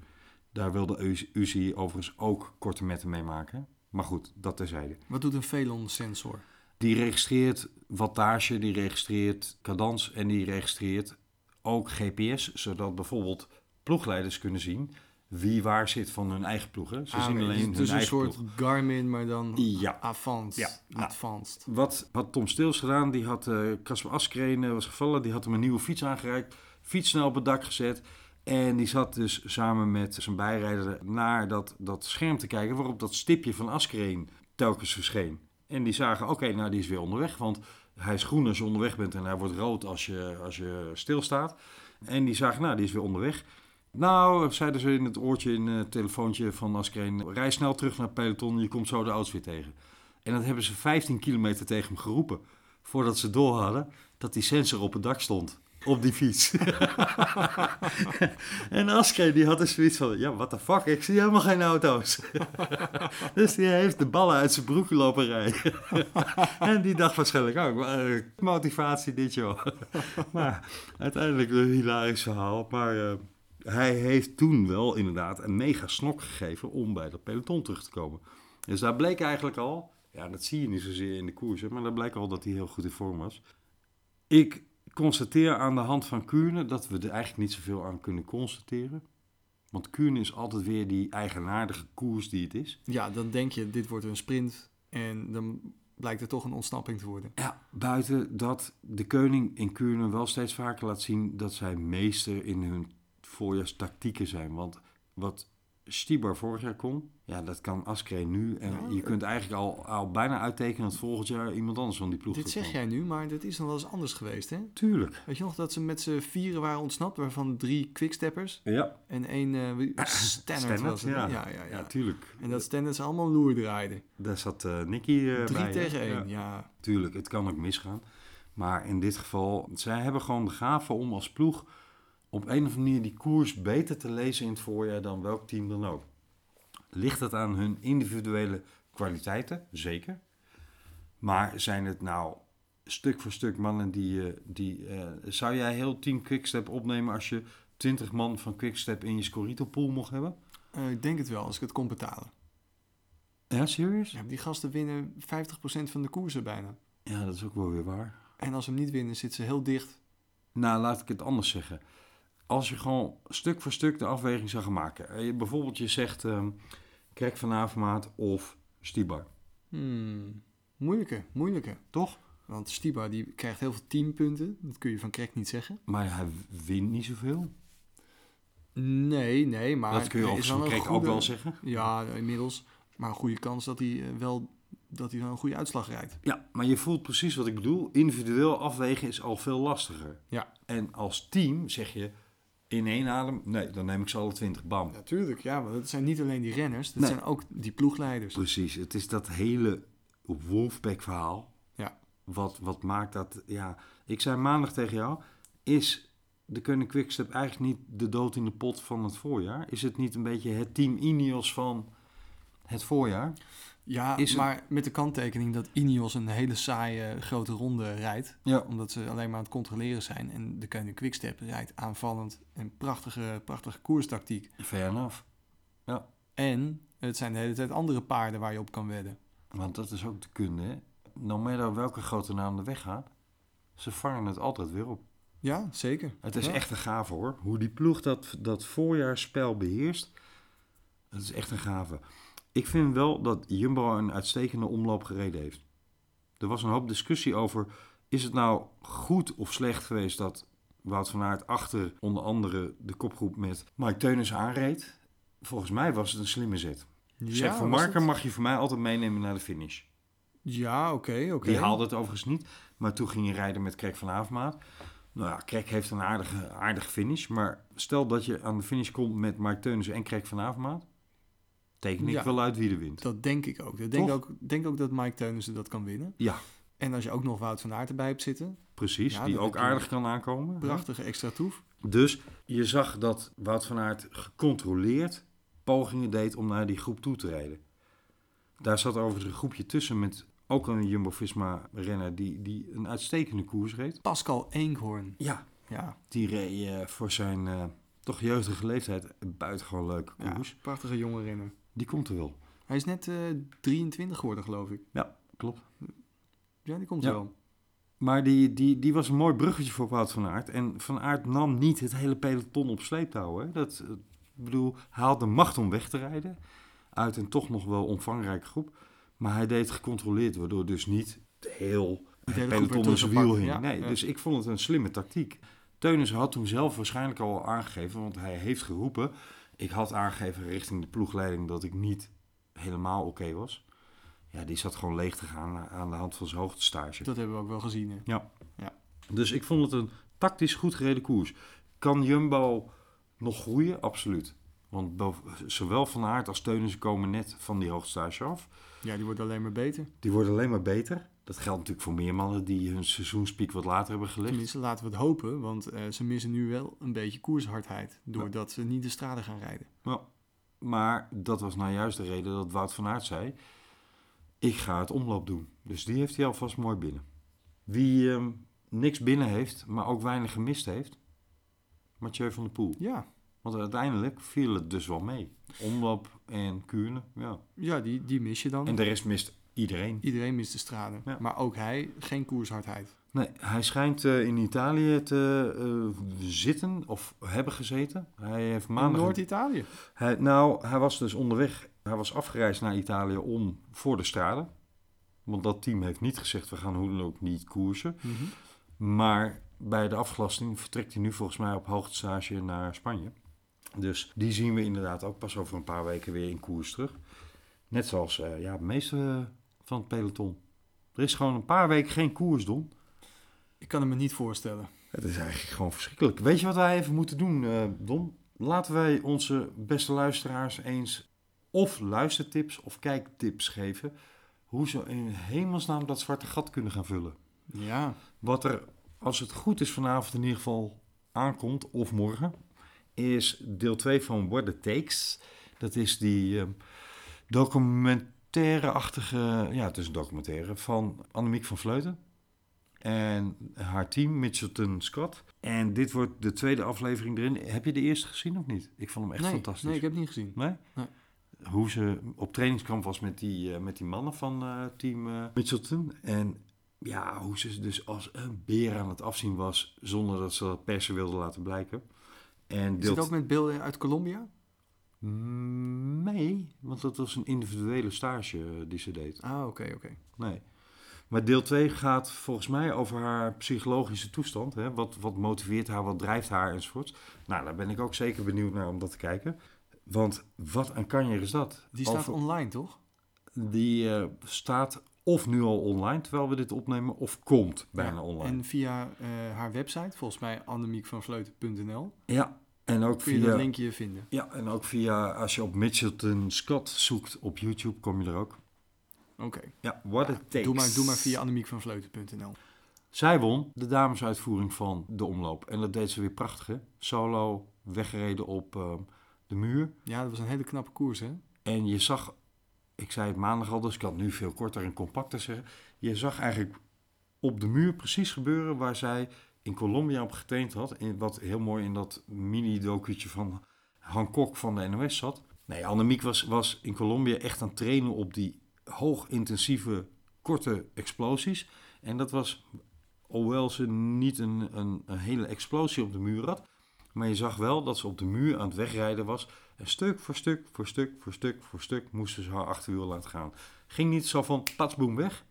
Daar wilde U- UCI overigens ook korte metten mee maken. Maar goed, dat terzijde. Wat doet een Velon-sensor? Die registreert wattage, die registreert cadans en die registreert ook GPS, zodat bijvoorbeeld ploegleiders kunnen zien wie waar zit van hun eigen ploegen. Ze Ah, zien alleen dus hun een eigen soort ploeg. Garmin, maar dan Ja. Advanced. Ja, nou. Advanced. Wat had Tom Steels gedaan? Die had eh Casper Askreen eh, was gevallen, die had hem een nieuwe fiets aangereikt, fiets snel op het dak gezet. En die zat dus samen met zijn bijrijder naar dat, dat scherm te kijken waarop dat stipje van Askreen telkens verscheen. En die zagen, oké, nou die is weer onderweg, want hij is groen als je onderweg bent en hij wordt rood als je, als je stilstaat. En die zagen, nou die is weer onderweg. Nou, zeiden ze in het oortje, in het telefoontje van Askreen, rij snel terug naar het peloton, je komt zo de auto's weer tegen. En dat hebben ze 15 kilometer tegen hem geroepen, voordat ze door hadden dat die sensor op het dak stond. op die fiets. en Aske die had dus zoiets van, ja, what the fuck, ik zie helemaal geen auto's. dus die heeft de ballen uit zijn broek lopen rijden. en die dacht waarschijnlijk ook, eh, motivatie dit joh. maar uiteindelijk een hilarisch verhaal. Maar eh, hij heeft toen wel inderdaad een mega snok gegeven om bij dat peloton terug te komen. Dus daar bleek eigenlijk al, ja dat zie je niet zozeer in de koersen, maar daar bleek al dat hij heel goed in vorm was. Ik constateer aan de hand van Kuurne dat we er eigenlijk niet zoveel aan kunnen constateren. Want Kuurne is altijd weer die eigenaardige koers die het is. Ja, dan denk je, dit wordt een sprint. En dan blijkt er toch een ontsnapping te worden. Ja, buiten dat de koning in Kuurne wel steeds vaker laat zien dat zij meester in hun voorjaarstactieken zijn. Want wat Stibar vorig jaar kon, ja, dat kan Askreen nu. En Ja, je kunt eigenlijk al, al bijna uittekenen dat volgend jaar iemand anders van die ploeg Dit zeg jij nu, maar dit is nog wel eens anders geweest, hè? Tuurlijk. Weet je nog dat ze met z'n vieren waren ontsnapt, waarvan drie quicksteppers Ja, en één uh, Stannard was het. ja. Ja, ja, tuurlijk. En dat Stannard ze allemaal loer draaiden. Daar zat eh Nicky eh, Drie bij. hè? tegen één, ja. Tuurlijk, het kan ook misgaan. Maar in dit geval, zij hebben gewoon de gave om als ploeg op een of andere manier die koers beter te lezen in het voorjaar dan welk team dan ook. Ligt het aan hun individuele kwaliteiten? Zeker. Maar zijn het nou stuk voor stuk mannen die... eh, die eh, zou jij heel team Quickstep opnemen als je 20 man van Quickstep in je Scorito pool mocht hebben? Eh, ik denk het wel, als ik het kon betalen. Ja, serieus? Ja, die gasten winnen 50% van de koersen bijna. Ja, dat is ook wel weer waar. En als ze hem niet winnen, zitten ze heel dicht. Nou, laat ik het anders zeggen. Als je gewoon stuk voor stuk de afweging zou gaan maken. Eh, je- Bijvoorbeeld je zegt ehm Krek van Avermaat of Stibar. Hmm, moeilijke, moeilijke. Toch? Want Stiba die krijgt heel veel teampunten. Dat kun je van Krek niet zeggen. Maar hij wint niet zoveel. Nee, nee, maar... dat kun je er een Krek ook wel zeggen. Ja, inmiddels. Maar een goede kans dat hij eh, wel dat hij dan een goede uitslag rijdt. Ja, maar je voelt precies wat ik bedoel. Individueel afwegen is al veel lastiger. Ja. En als team zeg je in één adem... Nee, dan neem ik ze alle twintig. Bam. Natuurlijk, ja. Want het zijn niet alleen die renners. Het Nee. zijn ook die ploegleiders. Precies, het is dat hele Wolfpack verhaal. Ja. Wat, wat maakt dat, ja... Ik zei maandag tegen jou, is de Koning Quickstep eigenlijk niet de dood in de pot van het voorjaar? Is het niet een beetje het team Ineos van het voorjaar? Ja, Is maar met de kanttekening dat Ineos een hele saaie grote ronde rijdt. Ja. Omdat ze alleen maar aan het controleren zijn. En de Koning Quickstep rijdt aanvallend. En prachtige, prachtige koerstactiek. Fair enough. En het zijn de hele tijd andere paarden waar je op kan wedden. Want dat is ook de kunde, hè? No matter welke grote naam er weggaat, ze vangen het altijd weer op. Ja, zeker. Het is Ja. echt een gave hoor. Hoe die ploeg dat, dat voorjaarsspel beheerst. Dat is echt een gave. Ik vind wel dat Jumbo een uitstekende omloop gereden heeft. Er was een hoop discussie over... is het nou goed of slecht geweest dat Wout van Aert achter onder andere de kopgroep met Mike Teunis aanreed? Volgens mij was het een slimme zet. zeg, Van was Marker mag je voor mij altijd meenemen naar de finish. Ja, oké, oké. Die haalde het overigens niet. Maar toen ging je rijden met Krek van Avermaat. Nou ja, Krek heeft een aardige, aardige finish. Maar stel dat je aan de finish komt met Mark Teunissen en Krek van Avermaat. Teken ik Ja. wel uit wie er wint. Dat denk ik ook. Ik denk ook, denk ook dat Mike Teunissen dat kan winnen. Ja, En als je ook nog Wout van Aert erbij hebt zitten, precies. Ja, die ook aardig kan aankomen. prachtige extra toef. Dus je zag dat Wout van Aert gecontroleerd pogingen deed om naar die groep toe te rijden. Daar zat overigens een groepje tussen met ook een Jumbo-Visma-renner die, die een uitstekende koers reed. Pascal Eenkhoorn. Ja, Ja, die reed eh, voor zijn eh, toch jeugdige leeftijd een buitengewoon leuke ja, koers. prachtige jonge renner. Die komt er wel. Hij is net eh 23 geworden, geloof ik. Ja, klopt. Ja, die komt Ja. wel. Maar die, die, die was een mooi bruggetje voor Wout van Aert. En Van Aert nam niet het hele peloton op sleeptouw. Hè? Dat, eh, ik bedoel, hij had de macht om weg te rijden. Uit een toch nog wel omvangrijke groep. Maar hij deed gecontroleerd, waardoor dus niet heel het peloton in zijn wiel hing. ja, nee, ja. Dus ik vond het een slimme tactiek. Teunis had toen zelf waarschijnlijk al aangegeven, want hij heeft geroepen. Ik had aangegeven richting de ploegleiding dat ik niet helemaal oké was. Ja, die zat gewoon leeg te gaan aan de hand van zijn hoogtestage. Dat hebben we ook wel gezien. hè. Ja. Ja. Dus ik vond het een tactisch goed gereden koers. Kan Jumbo nog groeien? Absoluut. Want zowel Van Aert als Teunissen komen net van die hoogstage af. Ja, die wordt alleen maar beter. Die worden alleen maar beter. Dat geldt natuurlijk voor meer mannen die hun seizoenspiek wat later hebben gelegd. Tenminste, laten we het hopen, want eh, ze missen nu wel een beetje koershardheid. Doordat ze niet de straden gaan rijden. Ja, maar dat was nou juist de reden dat Wout van Aert zei... ik ga het omloop doen. Dus die heeft hij alvast mooi binnen. Wie ehm, niks binnen heeft, maar ook weinig gemist heeft... Mathieu van der Poel. Ja, Want uiteindelijk viel het dus wel mee. Omloop en Kuurne, ja. ja die, die mis je dan. En de rest mist iedereen. Iedereen mist de straden. Ja. Maar ook hij, geen koershardheid. Nee, hij schijnt eh, in Italië te eh, zitten of hebben gezeten. Hij heeft maandag... Noord-Italië. Hij, nou, hij was dus onderweg. Hij was afgereisd naar Italië om voor de strade. Want dat team heeft niet gezegd, we gaan hoe dan ook niet koersen. Maar bij de afgelasting vertrekt hij nu volgens mij op hoogtestage naar Spanje. Dus die zien we inderdaad ook pas over een paar weken weer in koers terug. Net zoals eh, ja, de meeste van het peloton. Er is gewoon een paar weken geen koers, Don. Ik kan het me niet voorstellen. Het is eigenlijk gewoon verschrikkelijk. Weet je wat wij even moeten doen, eh Don? Laten wij onze beste luisteraars eens of luistertips of kijktips geven. Hoe ze in hemelsnaam dat zwarte gat kunnen gaan vullen. Ja, Wat er, als het goed is, vanavond in ieder geval aankomt, of morgen, is deel 2 van What It Takes. Dat is die eh, documentaire-achtige, ja, het is een documentaire van Annemiek van Vleuten. En haar team, Mitchelton Scott. En dit wordt de tweede aflevering erin. Heb je de eerste gezien of niet? Ik vond hem echt nee, fantastisch. nee, ik heb het niet gezien. Nee? Nee. Hoe ze op trainingskamp was met die, eh, met die mannen van eh, team eh, Mitchelton. En ja, hoe ze dus als een beer aan het afzien was, zonder dat ze dat per se wilde laten blijken. En Is het ook met beelden uit Colombia? Nee, want dat was een individuele stage eh, die ze deed. Ah, oké, oké. Nee. Maar deel 2 gaat volgens mij over haar psychologische toestand. Hè? Wat, wat motiveert haar, wat drijft haar enzovoorts. Nou, daar ben ik ook zeker benieuwd naar om dat te kijken. Want wat een kanjer is dat? Die staat Over- online, toch? Die eh, staat of nu al online terwijl we dit opnemen, of komt bijna Ja, online. En via eh, haar website, volgens mij annemiekvanvleuten.nl, Ja, en ook kun je dat via, linkje vinden. ja, en ook via, als je op Mitchelton Scott zoekt op YouTube, kom je er ook. Oké. Ja, what it takes. Doe maar, doe maar via annemiekvanvleuten.nl. Zij won de damesuitvoering van de omloop. En dat deed ze weer prachtig, hè? Solo, weggereden op eh, de muur. Ja, dat was een hele knappe koers, hè? En je zag, ik zei het maandag al, dus ik kan het nu veel korter en compacter zeggen. Je zag eigenlijk op de muur precies gebeuren waar zij in Colombia op getraind had. In, wat heel mooi in dat mini-docuutje van Hancock van de NOS zat. Nee, Annemiek was, was in Colombia echt aan het trainen op die hoogintensieve, korte explosies. En dat was, hoewel ze niet een, een, een hele explosie op de muur had... Maar je zag wel dat ze op de muur aan het wegrijden was. En stuk voor stuk, voor stuk, voor stuk, voor stuk moesten ze haar achterwiel laten gaan. Ging niet zo van patsboom weg.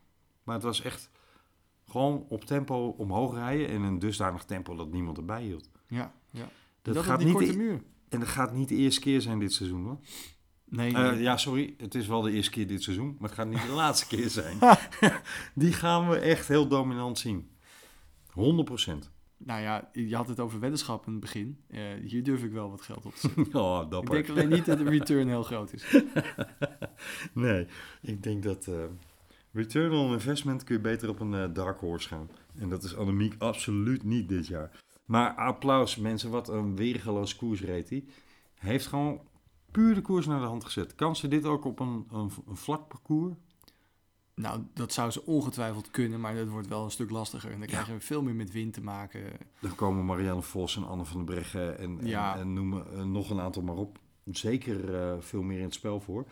Maar het was echt gewoon op tempo omhoog rijden. En een dusdanig tempo dat niemand erbij hield. Ja, ja. Dat, dat gaat niet korte de, muur. en dat gaat niet de eerste keer zijn dit seizoen hoor. Nee, Eh, nee. ja, sorry. Het is wel de eerste keer dit seizoen. Maar het gaat niet de laatste keer zijn. Die gaan we echt heel dominant zien. 100%. Nou ja, je had het over weddenschap in het begin. Eh, hier durf ik wel wat geld op te zetten. Oh, ik dapper. denk alleen niet dat de return heel groot is. Nee, ik denk dat eh, return on investment kun je beter op een eh, dark horse gaan. En dat is Annemiek absoluut niet dit jaar. Maar applaus mensen, wat een weergeloos koers reed hij. Heeft gewoon puur de koers naar de hand gezet. Kan ze dit ook op een, een, een vlak parcours? Nou, dat zou ze ongetwijfeld kunnen, maar dat wordt wel een stuk lastiger. En dan krijgen we veel meer met wind te maken. Dan komen Marianne Vos en Anne van der Breggen en, en, Ja. en noemen eh, nog een aantal maar op. Zeker eh, veel meer in het spel voor.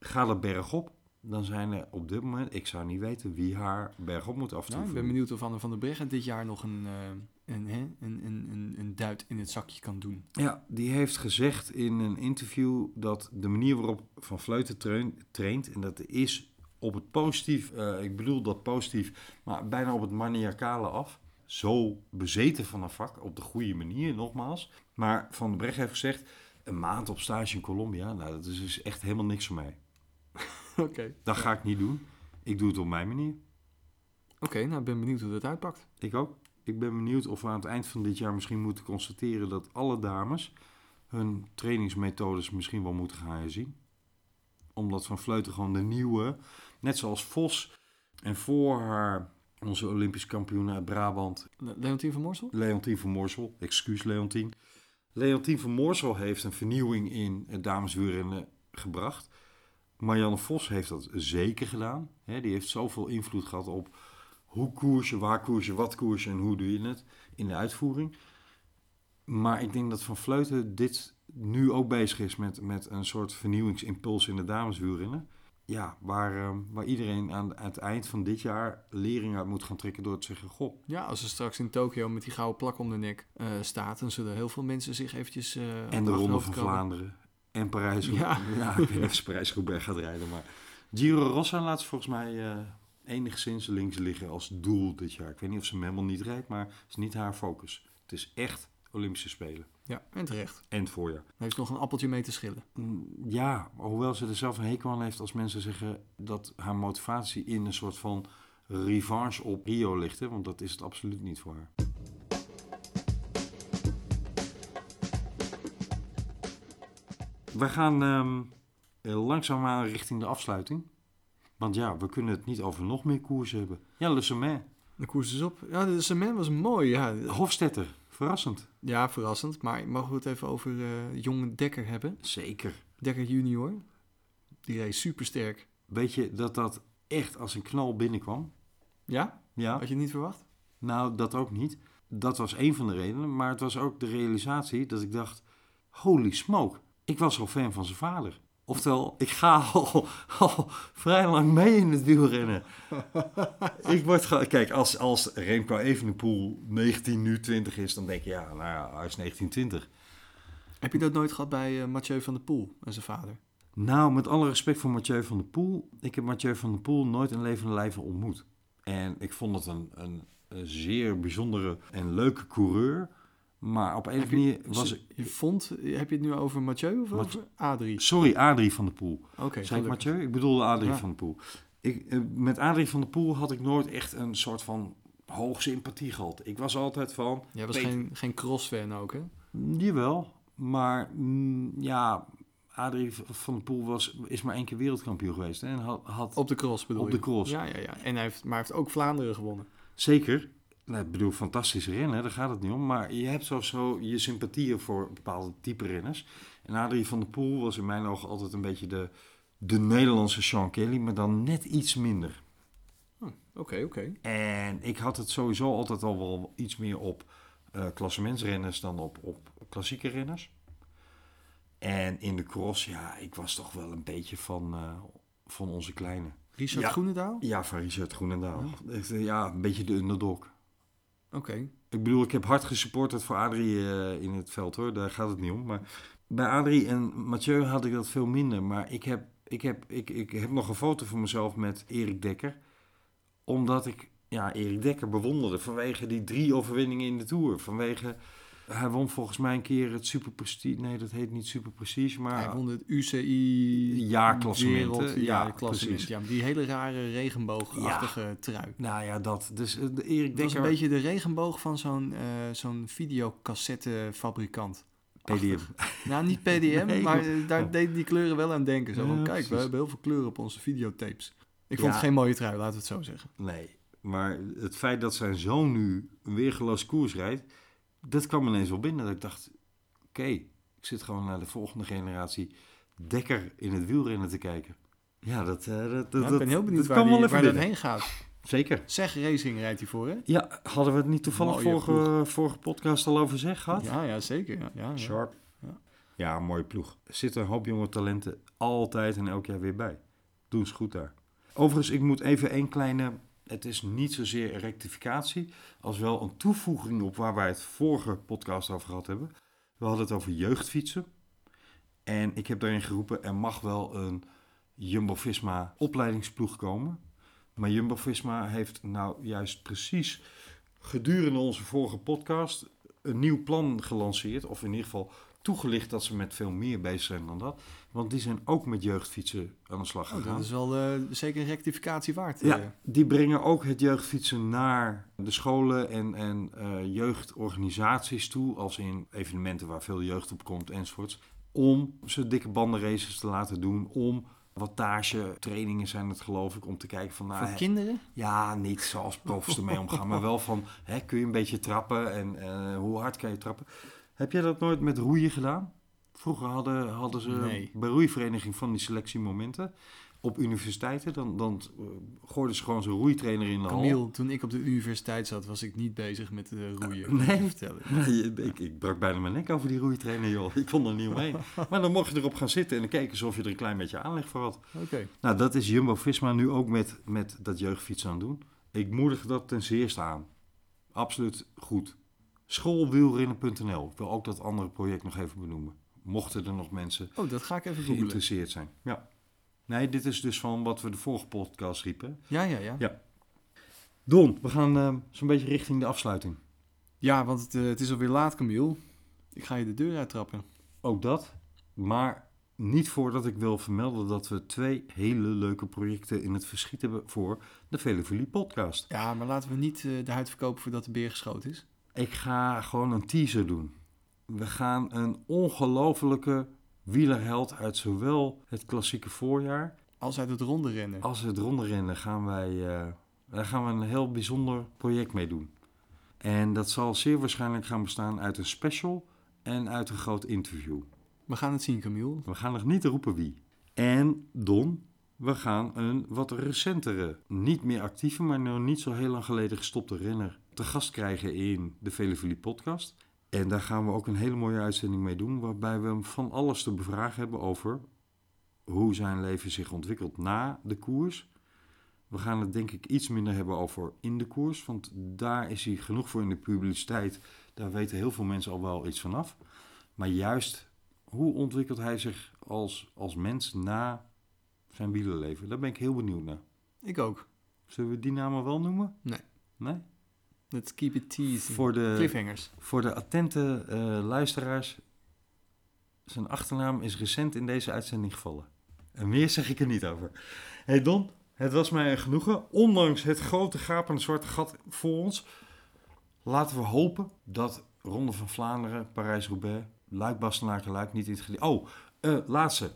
Ga er bergop, dan zijn er op dit moment, ik zou niet weten wie haar bergop moet af en toe Nou, ik ben benieuwd of Anne van der Breggen dit jaar nog een, eh, een, een, een, een, een duit in het zakje kan doen. Ja, die heeft gezegd in een interview dat de manier waarop Van Vleuten train- traint, en dat is op het positief, eh, ik bedoel dat positief, maar bijna op het maniacale af. Zo bezeten van haar vak, op de goede manier, nogmaals. Maar Van der Brecht heeft gezegd, een maand op stage in Colombia, nou dat is dus echt helemaal niks voor mij. Oké. Dat ga ik niet doen. Ik doe het op mijn manier. Oké, nou ik ben benieuwd hoe dat uitpakt. Ik ook. Ik ben benieuwd of we aan het eind van dit jaar misschien moeten constateren dat alle dames hun trainingsmethodes misschien wel moeten gaan herzien. Omdat Van Vleuten gewoon de nieuwe, net zoals Vos en voor haar onze Olympisch kampioen uit Brabant, Le- Leontien van Morsel? Leontien van Moorsel. Excuus Leontien. Leontien van Moorsel heeft een vernieuwing in het dameswielrennen gebracht. Marianne Vos heeft dat zeker gedaan. Hè, die heeft zoveel invloed gehad op hoe koers je, waar koers je, wat koers je en hoe doe je het in de uitvoering. Maar ik denk dat Van Vleuten dit nu ook bezig is met, met een soort vernieuwingsimpuls in de dameswielrennen. Ja, waar, eh, waar iedereen aan, aan het eind van dit jaar lering uit moet gaan trekken door te zeggen... Goh, Ja, als ze straks in Tokio met die gouden plak om de nek eh, staat, dan zullen heel veel mensen zich eventjes... op En de Ronde van. Vlaanderen. En Parijs. Ja. Ja, ik weet niet of ze Parijs-Roubaix gaat rijden. Maar Giro Rossa laat ze volgens mij eh, enigszins links liggen als doel dit jaar. Ik weet niet of ze hem helemaal niet rijdt, maar het is niet haar focus. Het is echt Olympische Spelen. Ja, en terecht. En het voorjaar. Daar heeft nog een appeltje mee te schillen. Mm, Ja, hoewel ze er zelf een hekel aan heeft als mensen zeggen dat haar motivatie in een soort van revanche op Rio ligt. Hè? Want dat is het absoluut niet voor haar. We gaan ehm langzaamaan richting de afsluiting. Want ja, we kunnen het niet over nog meer koers hebben. Ja, Le Sommet. De koers is op. Ja, de cement was mooi. Ja, Hofstetter, verrassend. ja verrassend. Maar mogen we het even over jonge Dekker hebben? Zeker. Dekker junior. Die reed supersterk. Weet je dat dat echt als een knal binnenkwam? Ja? Ja. Had je het niet verwacht? Nou, dat ook niet. Dat was een van de redenen. Maar het was ook de realisatie dat ik dacht... Holy smoke, ik was al fan van zijn vader. Oftewel, ik ga al, al vrij lang mee in het wielrennen. ik word gewoon- Kijk, als, als Remco Evenepoel 19, nu 20 is... dan denk je, ja, nou ja, hij is 1920. Heb je dat nooit gehad bij eh, Mathieu van der Poel en zijn vader? Nou, met alle respect voor Mathieu van der Poel. Ik heb Mathieu van der Poel nooit in levende lijven ontmoet. En ik vond het een, een, een zeer bijzondere en leuke coureur. Maar op een of andere manier was ik... Je vond, heb je het nu over Mathieu of over Adrie? Sorry, Adrie van der Poel. Oké, Zei ik. Mathieu? Ik bedoelde Adrie Ja. van der Poel. Ik, eh, met Adrie van der Poel had ik nooit echt een soort van hoog sympathie gehad. Ik was altijd van... Jij was Peter- geen, geen cross-fan ook, hè? Jawel, maar mm, ja... Adrie van der Poel was, is maar één keer wereldkampioen geweest. hè, En had, had Op de cross bedoel Op je? de cross. Ja, ja, ja. En hij heeft, maar hij heeft ook Vlaanderen gewonnen. Zeker. Nou, ik bedoel, fantastische rennen, daar gaat het niet om. Maar je hebt sowieso je sympathieën voor bepaalde type renners. En Adrie van der Poel was in mijn ogen altijd een beetje de, de Nederlandse Sean Kelly, maar dan net iets minder. Oké, oké. En ik had het sowieso altijd al wel iets meer op eh klassementsrenners dan op, op klassieke renners. En in de cross, ja, ik was toch wel een beetje van, eh, van onze kleine. Richard Ja. Groenendaal? Ja, van Richard Groenendaal. Echt, eh, Ja, een beetje de underdog. Oké. Ik bedoel, ik heb hard gesupporterd voor Adrie eh, in het veld hoor, daar gaat het niet om. Maar bij Adrie en Mathieu had ik dat veel minder. Maar ik heb, ik heb, ik, ik heb nog een foto van mezelf met Erik Dekker. Omdat ik ja, Erik Dekker bewonderde vanwege die drie overwinningen in de Tour. Vanwege, hij won volgens mij een keer het Super Prestige. Nee, dat heet niet Super Prestige, maar... Hij won het UCI... Jaarklassement? Ja, klassement. precies. Ja, die hele rare regenboogachtige trui. Nou ja, dat. Dus eh, de Erik Dat was een beetje de regenboog van zo'n eh zo'n videocassettefabrikant. PDM. Nou, niet PDM, Nee, maar eh, daar Ja. deden die kleuren wel aan denken. Zo van, Ja, kijk, we hebben heel veel kleuren op onze videotapes. Ik vond Ja. het geen mooie trui, laten we het zo zeggen. Nee, maar het feit dat zijn zoon nu een weergeloos koers rijdt, dat kwam ineens wel binnen. Dat ik dacht, oké, ik zit gewoon naar de volgende generatie Dekker in het wielrennen te kijken. Ja, dat, eh, dat, dat, ik ben heel benieuwd dat waar, die, dat heen gaat. Zeker. Zeg Racing rijdt hij voor, hè? Ja, hadden we het niet toevallig vorige, vorige podcast al over zeg gehad? Ja, ja, zeker. Ja, ja, ja. Sharp. Ja. Ja. mooie ploeg. Er zitten een hoop jonge talenten altijd en elk jaar weer bij. Doen ze goed daar. Overigens, ik moet even een kleine... Het is niet zozeer een rectificatie... als wel een toevoeging op waar wij het vorige podcast over gehad hebben. We hadden het over jeugdfietsen. En ik heb daarin geroepen... er mag wel een Jumbo-Visma opleidingsploeg komen. Maar Jumbo-Visma heeft nou juist precies gedurende onze vorige podcast... een nieuw plan gelanceerd. Of in ieder geval toegelicht dat ze met veel meer bezig zijn dan dat. Want die zijn ook met jeugdfietsen aan de slag Oh, gegaan. dat is wel eh, zeker een rectificatie waard. Ja, eh. die brengen ook het jeugdfietsen naar de scholen en, en eh, jeugdorganisaties toe, als in evenementen waar veel jeugd op komt enzovoorts, om ze dikke bandenraces te laten doen, om wattage trainingen zijn het geloof ik, om te kijken van, nou, Voor kinderen? ja, niet zoals profs ermee omgaan, maar wel van, hè, kun je een beetje trappen en hoe hard kan je trappen? Heb jij dat nooit met roeien gedaan? Vroeger hadden, hadden ze Nee. bij roeivereniging van die selectiemomenten op universiteiten. Dan, dan eh, gooiden ze gewoon zo'n roeitrainer in de hal. Camille, toen ik op de universiteit zat, was ik niet bezig met eh, roeien. ik Nee. vertellen. Nee, ik, ik brak bijna mijn nek over die roeitrainer, joh. Ik kon er niet omheen. Maar dan mocht je erop gaan zitten en dan keken ze of je er een klein beetje aanleg voor had. Oké. Nou, dat is Jumbo-Visma nu ook met, met dat jeugdfietsen aan het doen. Ik moedig dat ten zeerste aan. Absoluut goed. Schoolwielrennen.nl. Ik wil ook dat andere project nog even benoemen. Mochten er nog mensen Oh, dat ga ik even googlen. geïnteresseerd zijn. Ja. Nee, dit is dus van wat we de vorige podcast riepen. Ja, ja, ja. Ja. Don, we gaan eh, zo'n beetje richting de afsluiting. Ja, want het, eh, het is alweer laat, Camille. Ik ga je de deur uittrappen. Ook dat. Maar niet voordat ik wil vermelden dat we twee hele leuke projecten in het verschiet hebben voor de Velevolie podcast. Ja, maar laten we niet eh, de huid verkopen voordat de beer geschoten is. Ik ga gewoon een teaser doen. We gaan een ongelofelijke wielerheld uit zowel het klassieke voorjaar Als uit het ronde rennen. als het rondrennen gaan wij, eh, daar gaan we een heel bijzonder project mee doen. En dat zal zeer waarschijnlijk gaan bestaan uit een special en uit een groot interview. We gaan het zien, Camille. We gaan nog niet roepen wie. En Don, we gaan een wat recentere, niet meer actieve, maar nog niet zo heel lang geleden gestopte renner te gast krijgen in de Velevolie podcast. En daar gaan we ook een hele mooie uitzending mee doen, waarbij we hem van alles te bevragen hebben over hoe zijn leven zich ontwikkelt na de koers. We gaan het denk ik iets minder hebben over in de koers, want daar is hij genoeg voor in de publiciteit. Daar weten heel veel mensen al wel iets vanaf. Maar juist hoe ontwikkelt hij zich als, als mens na zijn wielerleven? Daar ben ik heel benieuwd naar. Ik ook. Zullen we die namen wel noemen? Nee. Nee? Let's keep it teasing. Voor de, Cliffhangers. voor de attente eh, luisteraars, zijn achternaam is recent in deze uitzending gevallen. En meer zeg ik er niet over. hey Don, het was mij een genoegen. Ondanks het grote gapende zwarte gat voor ons, laten we hopen dat Ronde van Vlaanderen, Parijs-Roubaix, Luik, Bastenaken, Luik niet in het geliefd. Oh, eh, laatste.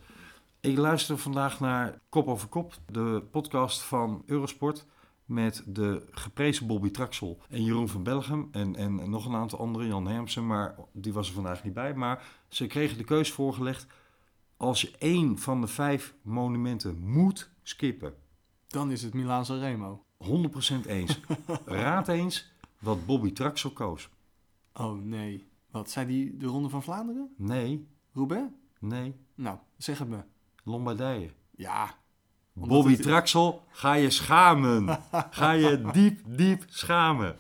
Ik luister vandaag naar Kop over Kop, de podcast van Eurosport met de geprezen Bobby Traxel en Jeroen van Belgem en, en nog een aantal anderen, Jan Hermsen, maar die was er vandaag niet bij. Maar ze kregen de keus voorgelegd, als je één van de vijf monumenten moet skippen, Dan is het Milaan Sanremo. 100% eens. Raad eens wat Bobby Traxel koos. Oh nee. Wat, zei die de Ronde van Vlaanderen? Nee, Roubaix? nee, Nou, zeg het me. Lombardije. Ja. Bobby het- Traxel, ga je schamen. ga je diep, diep schamen.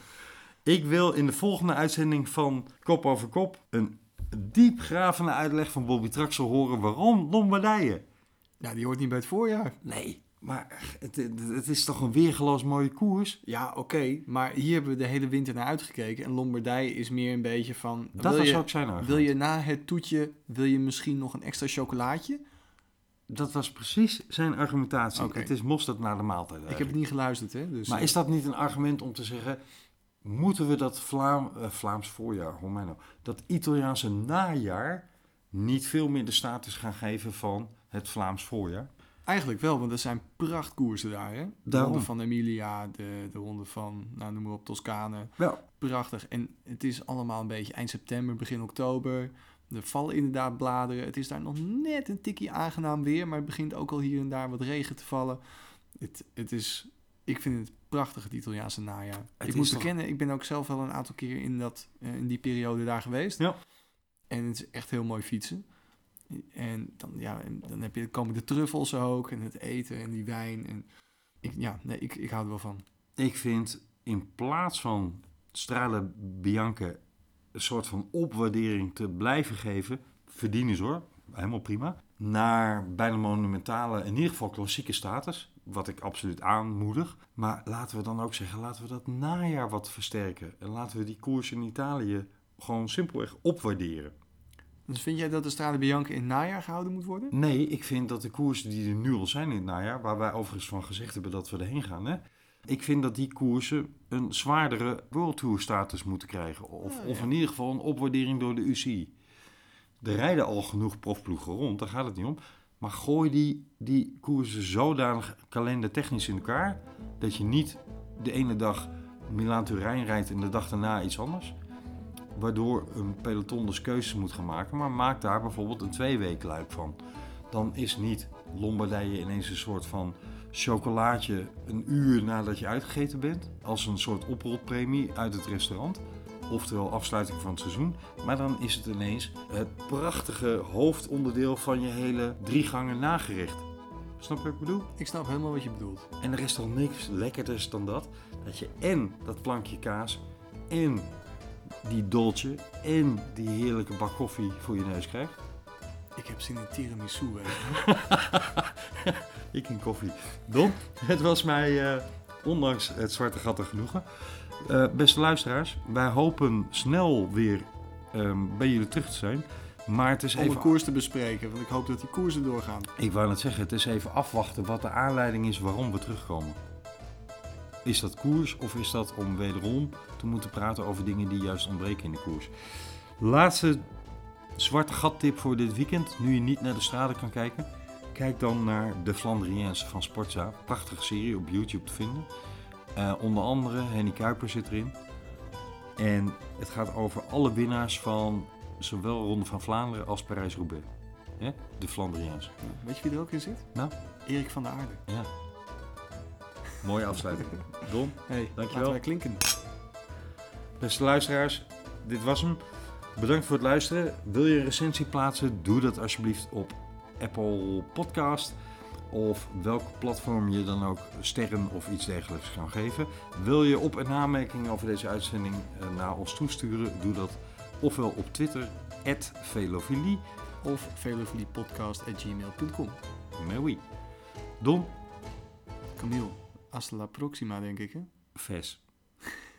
Ik wil in de volgende uitzending van Kop over Kop een diepgravende uitleg van Bobby Traxel horen waarom Lombardije. Ja, die hoort niet bij het voorjaar. Nee, maar het, het, is toch een weergeloos mooie koers? Ja, oké. Maar hier hebben we de hele winter naar uitgekeken. En Lombardije is meer een beetje van... Dat wil was je, ook zijn argument. Wil je na het toetje, wil je misschien nog een extra chocolaatje? Dat was precies zijn argumentatie. Het is mosterd na de maaltijd. Ik heb het niet geluisterd, hè. Dus, Maar eh, is dat niet een argument om te zeggen... moeten we dat Vlaam, eh, Vlaams voorjaar, hoe mij nou... dat Italiaanse najaar niet veel meer de status gaan geven van het Vlaams voorjaar? Eigenlijk wel, want er zijn prachtkoersen daar, hè. De Daarom. ronde van Emilia, de, de ronde van, nou noem maar op, Toscane. Wel, Prachtig. En het is allemaal een beetje eind september, begin oktober. Er vallen inderdaad bladeren. Het is daar nog net een tikkie aangenaam weer, maar het begint ook al hier en daar wat regen te vallen. Het, het is, ik vind het prachtig, het Italiaanse najaar. Het ik moet toch- bekennen, ik ben ook zelf wel een aantal keer in, dat, eh, in die periode daar geweest. Ja. En het is echt heel mooi fietsen. En dan, ja, en dan heb je, komen de truffels ook en het eten en die wijn. En ik, ja, nee, ik, ik hou er wel van. ik vind in plaats van Strade Bianca een soort van opwaardering te blijven geven... verdienen ze hoor, helemaal prima... naar bijna monumentale, in ieder geval klassieke status... wat ik absoluut aanmoedig. Maar laten we dan ook zeggen, laten we dat najaar wat versterken. En laten we die koers in Italië gewoon simpelweg opwaarderen. Dus vind jij dat de Strade Bianca in het najaar gehouden moet worden? Nee, ik vind dat de koersen die er nu al zijn in het najaar, waar wij overigens van gezegd hebben dat we erheen gaan, hè, ik vind dat die koersen een zwaardere World Tour status moeten krijgen. Of, Ah, of in ieder geval een opwaardering door de UCI. Er rijden al genoeg profploegen rond, daar gaat het niet om. Maar gooi die, die koersen zodanig kalendertechnisch in elkaar, dat je niet de ene dag Milaan Turijn rijdt en de dag daarna iets anders. Waardoor een peloton dus keuzes moet gaan maken, maar maak daar bijvoorbeeld een twee weken luik van. Dan is niet Lombardije ineens een soort van chocolaatje een uur nadat je uitgegeten bent. Als een soort oprolpremie uit het restaurant. Oftewel afsluiting van het seizoen. Maar dan is het ineens het prachtige hoofdonderdeel van je hele drie gangen nagerecht. Snap je wat ik bedoel? Ik snap helemaal wat je bedoelt. En er is toch niks lekkerders dan dat. Dat je en dat plankje kaas en die dolce en die heerlijke bak koffie voor je neus krijgt. Ik heb zin in tiramisu. Ik in koffie. Don, het was mij, eh, ondanks het zwarte gat er genoegen. Eh, beste luisteraars, wij hopen snel weer ehm, bij jullie terug te zijn. Maar het is Om een even... koers te bespreken, want ik hoop dat die koersen doorgaan. Ik wou net zeggen, het is even afwachten wat de aanleiding is waarom we terugkomen. Is dat koers of is dat om wederom te moeten praten over dingen die juist ontbreken in de koers? Laatste zwarte gat tip voor dit weekend, nu je niet naar de straten kan kijken. Kijk dan naar de Flandriëns van Sportza. Prachtige serie op YouTube te vinden. Eh, onder andere Henny Kuiper zit erin. En het gaat over alle winnaars van zowel Ronde van Vlaanderen als Parijs-Roubaix. De Flandriëns. Weet je wie er ook in zit? Nou, Erik van der Aarde. ja. Mooie afsluiting. Don, Hey, Dankjewel. laten wij klinken. beste luisteraars, dit was hem. Bedankt voor het luisteren. Wil je een recensie plaatsen? Doe dat alsjeblieft op Apple Podcast. Of welk platform je dan ook sterren of iets dergelijks kan geven. Wil je op- en aanmerkingen over deze uitzending eh, naar ons toesturen? Doe dat ofwel op Twitter, Velofilie. Of velofiliepodcast.gmail.com Mais oui. Don, Camille, hasta la próxima, denk ik, hè? Ves.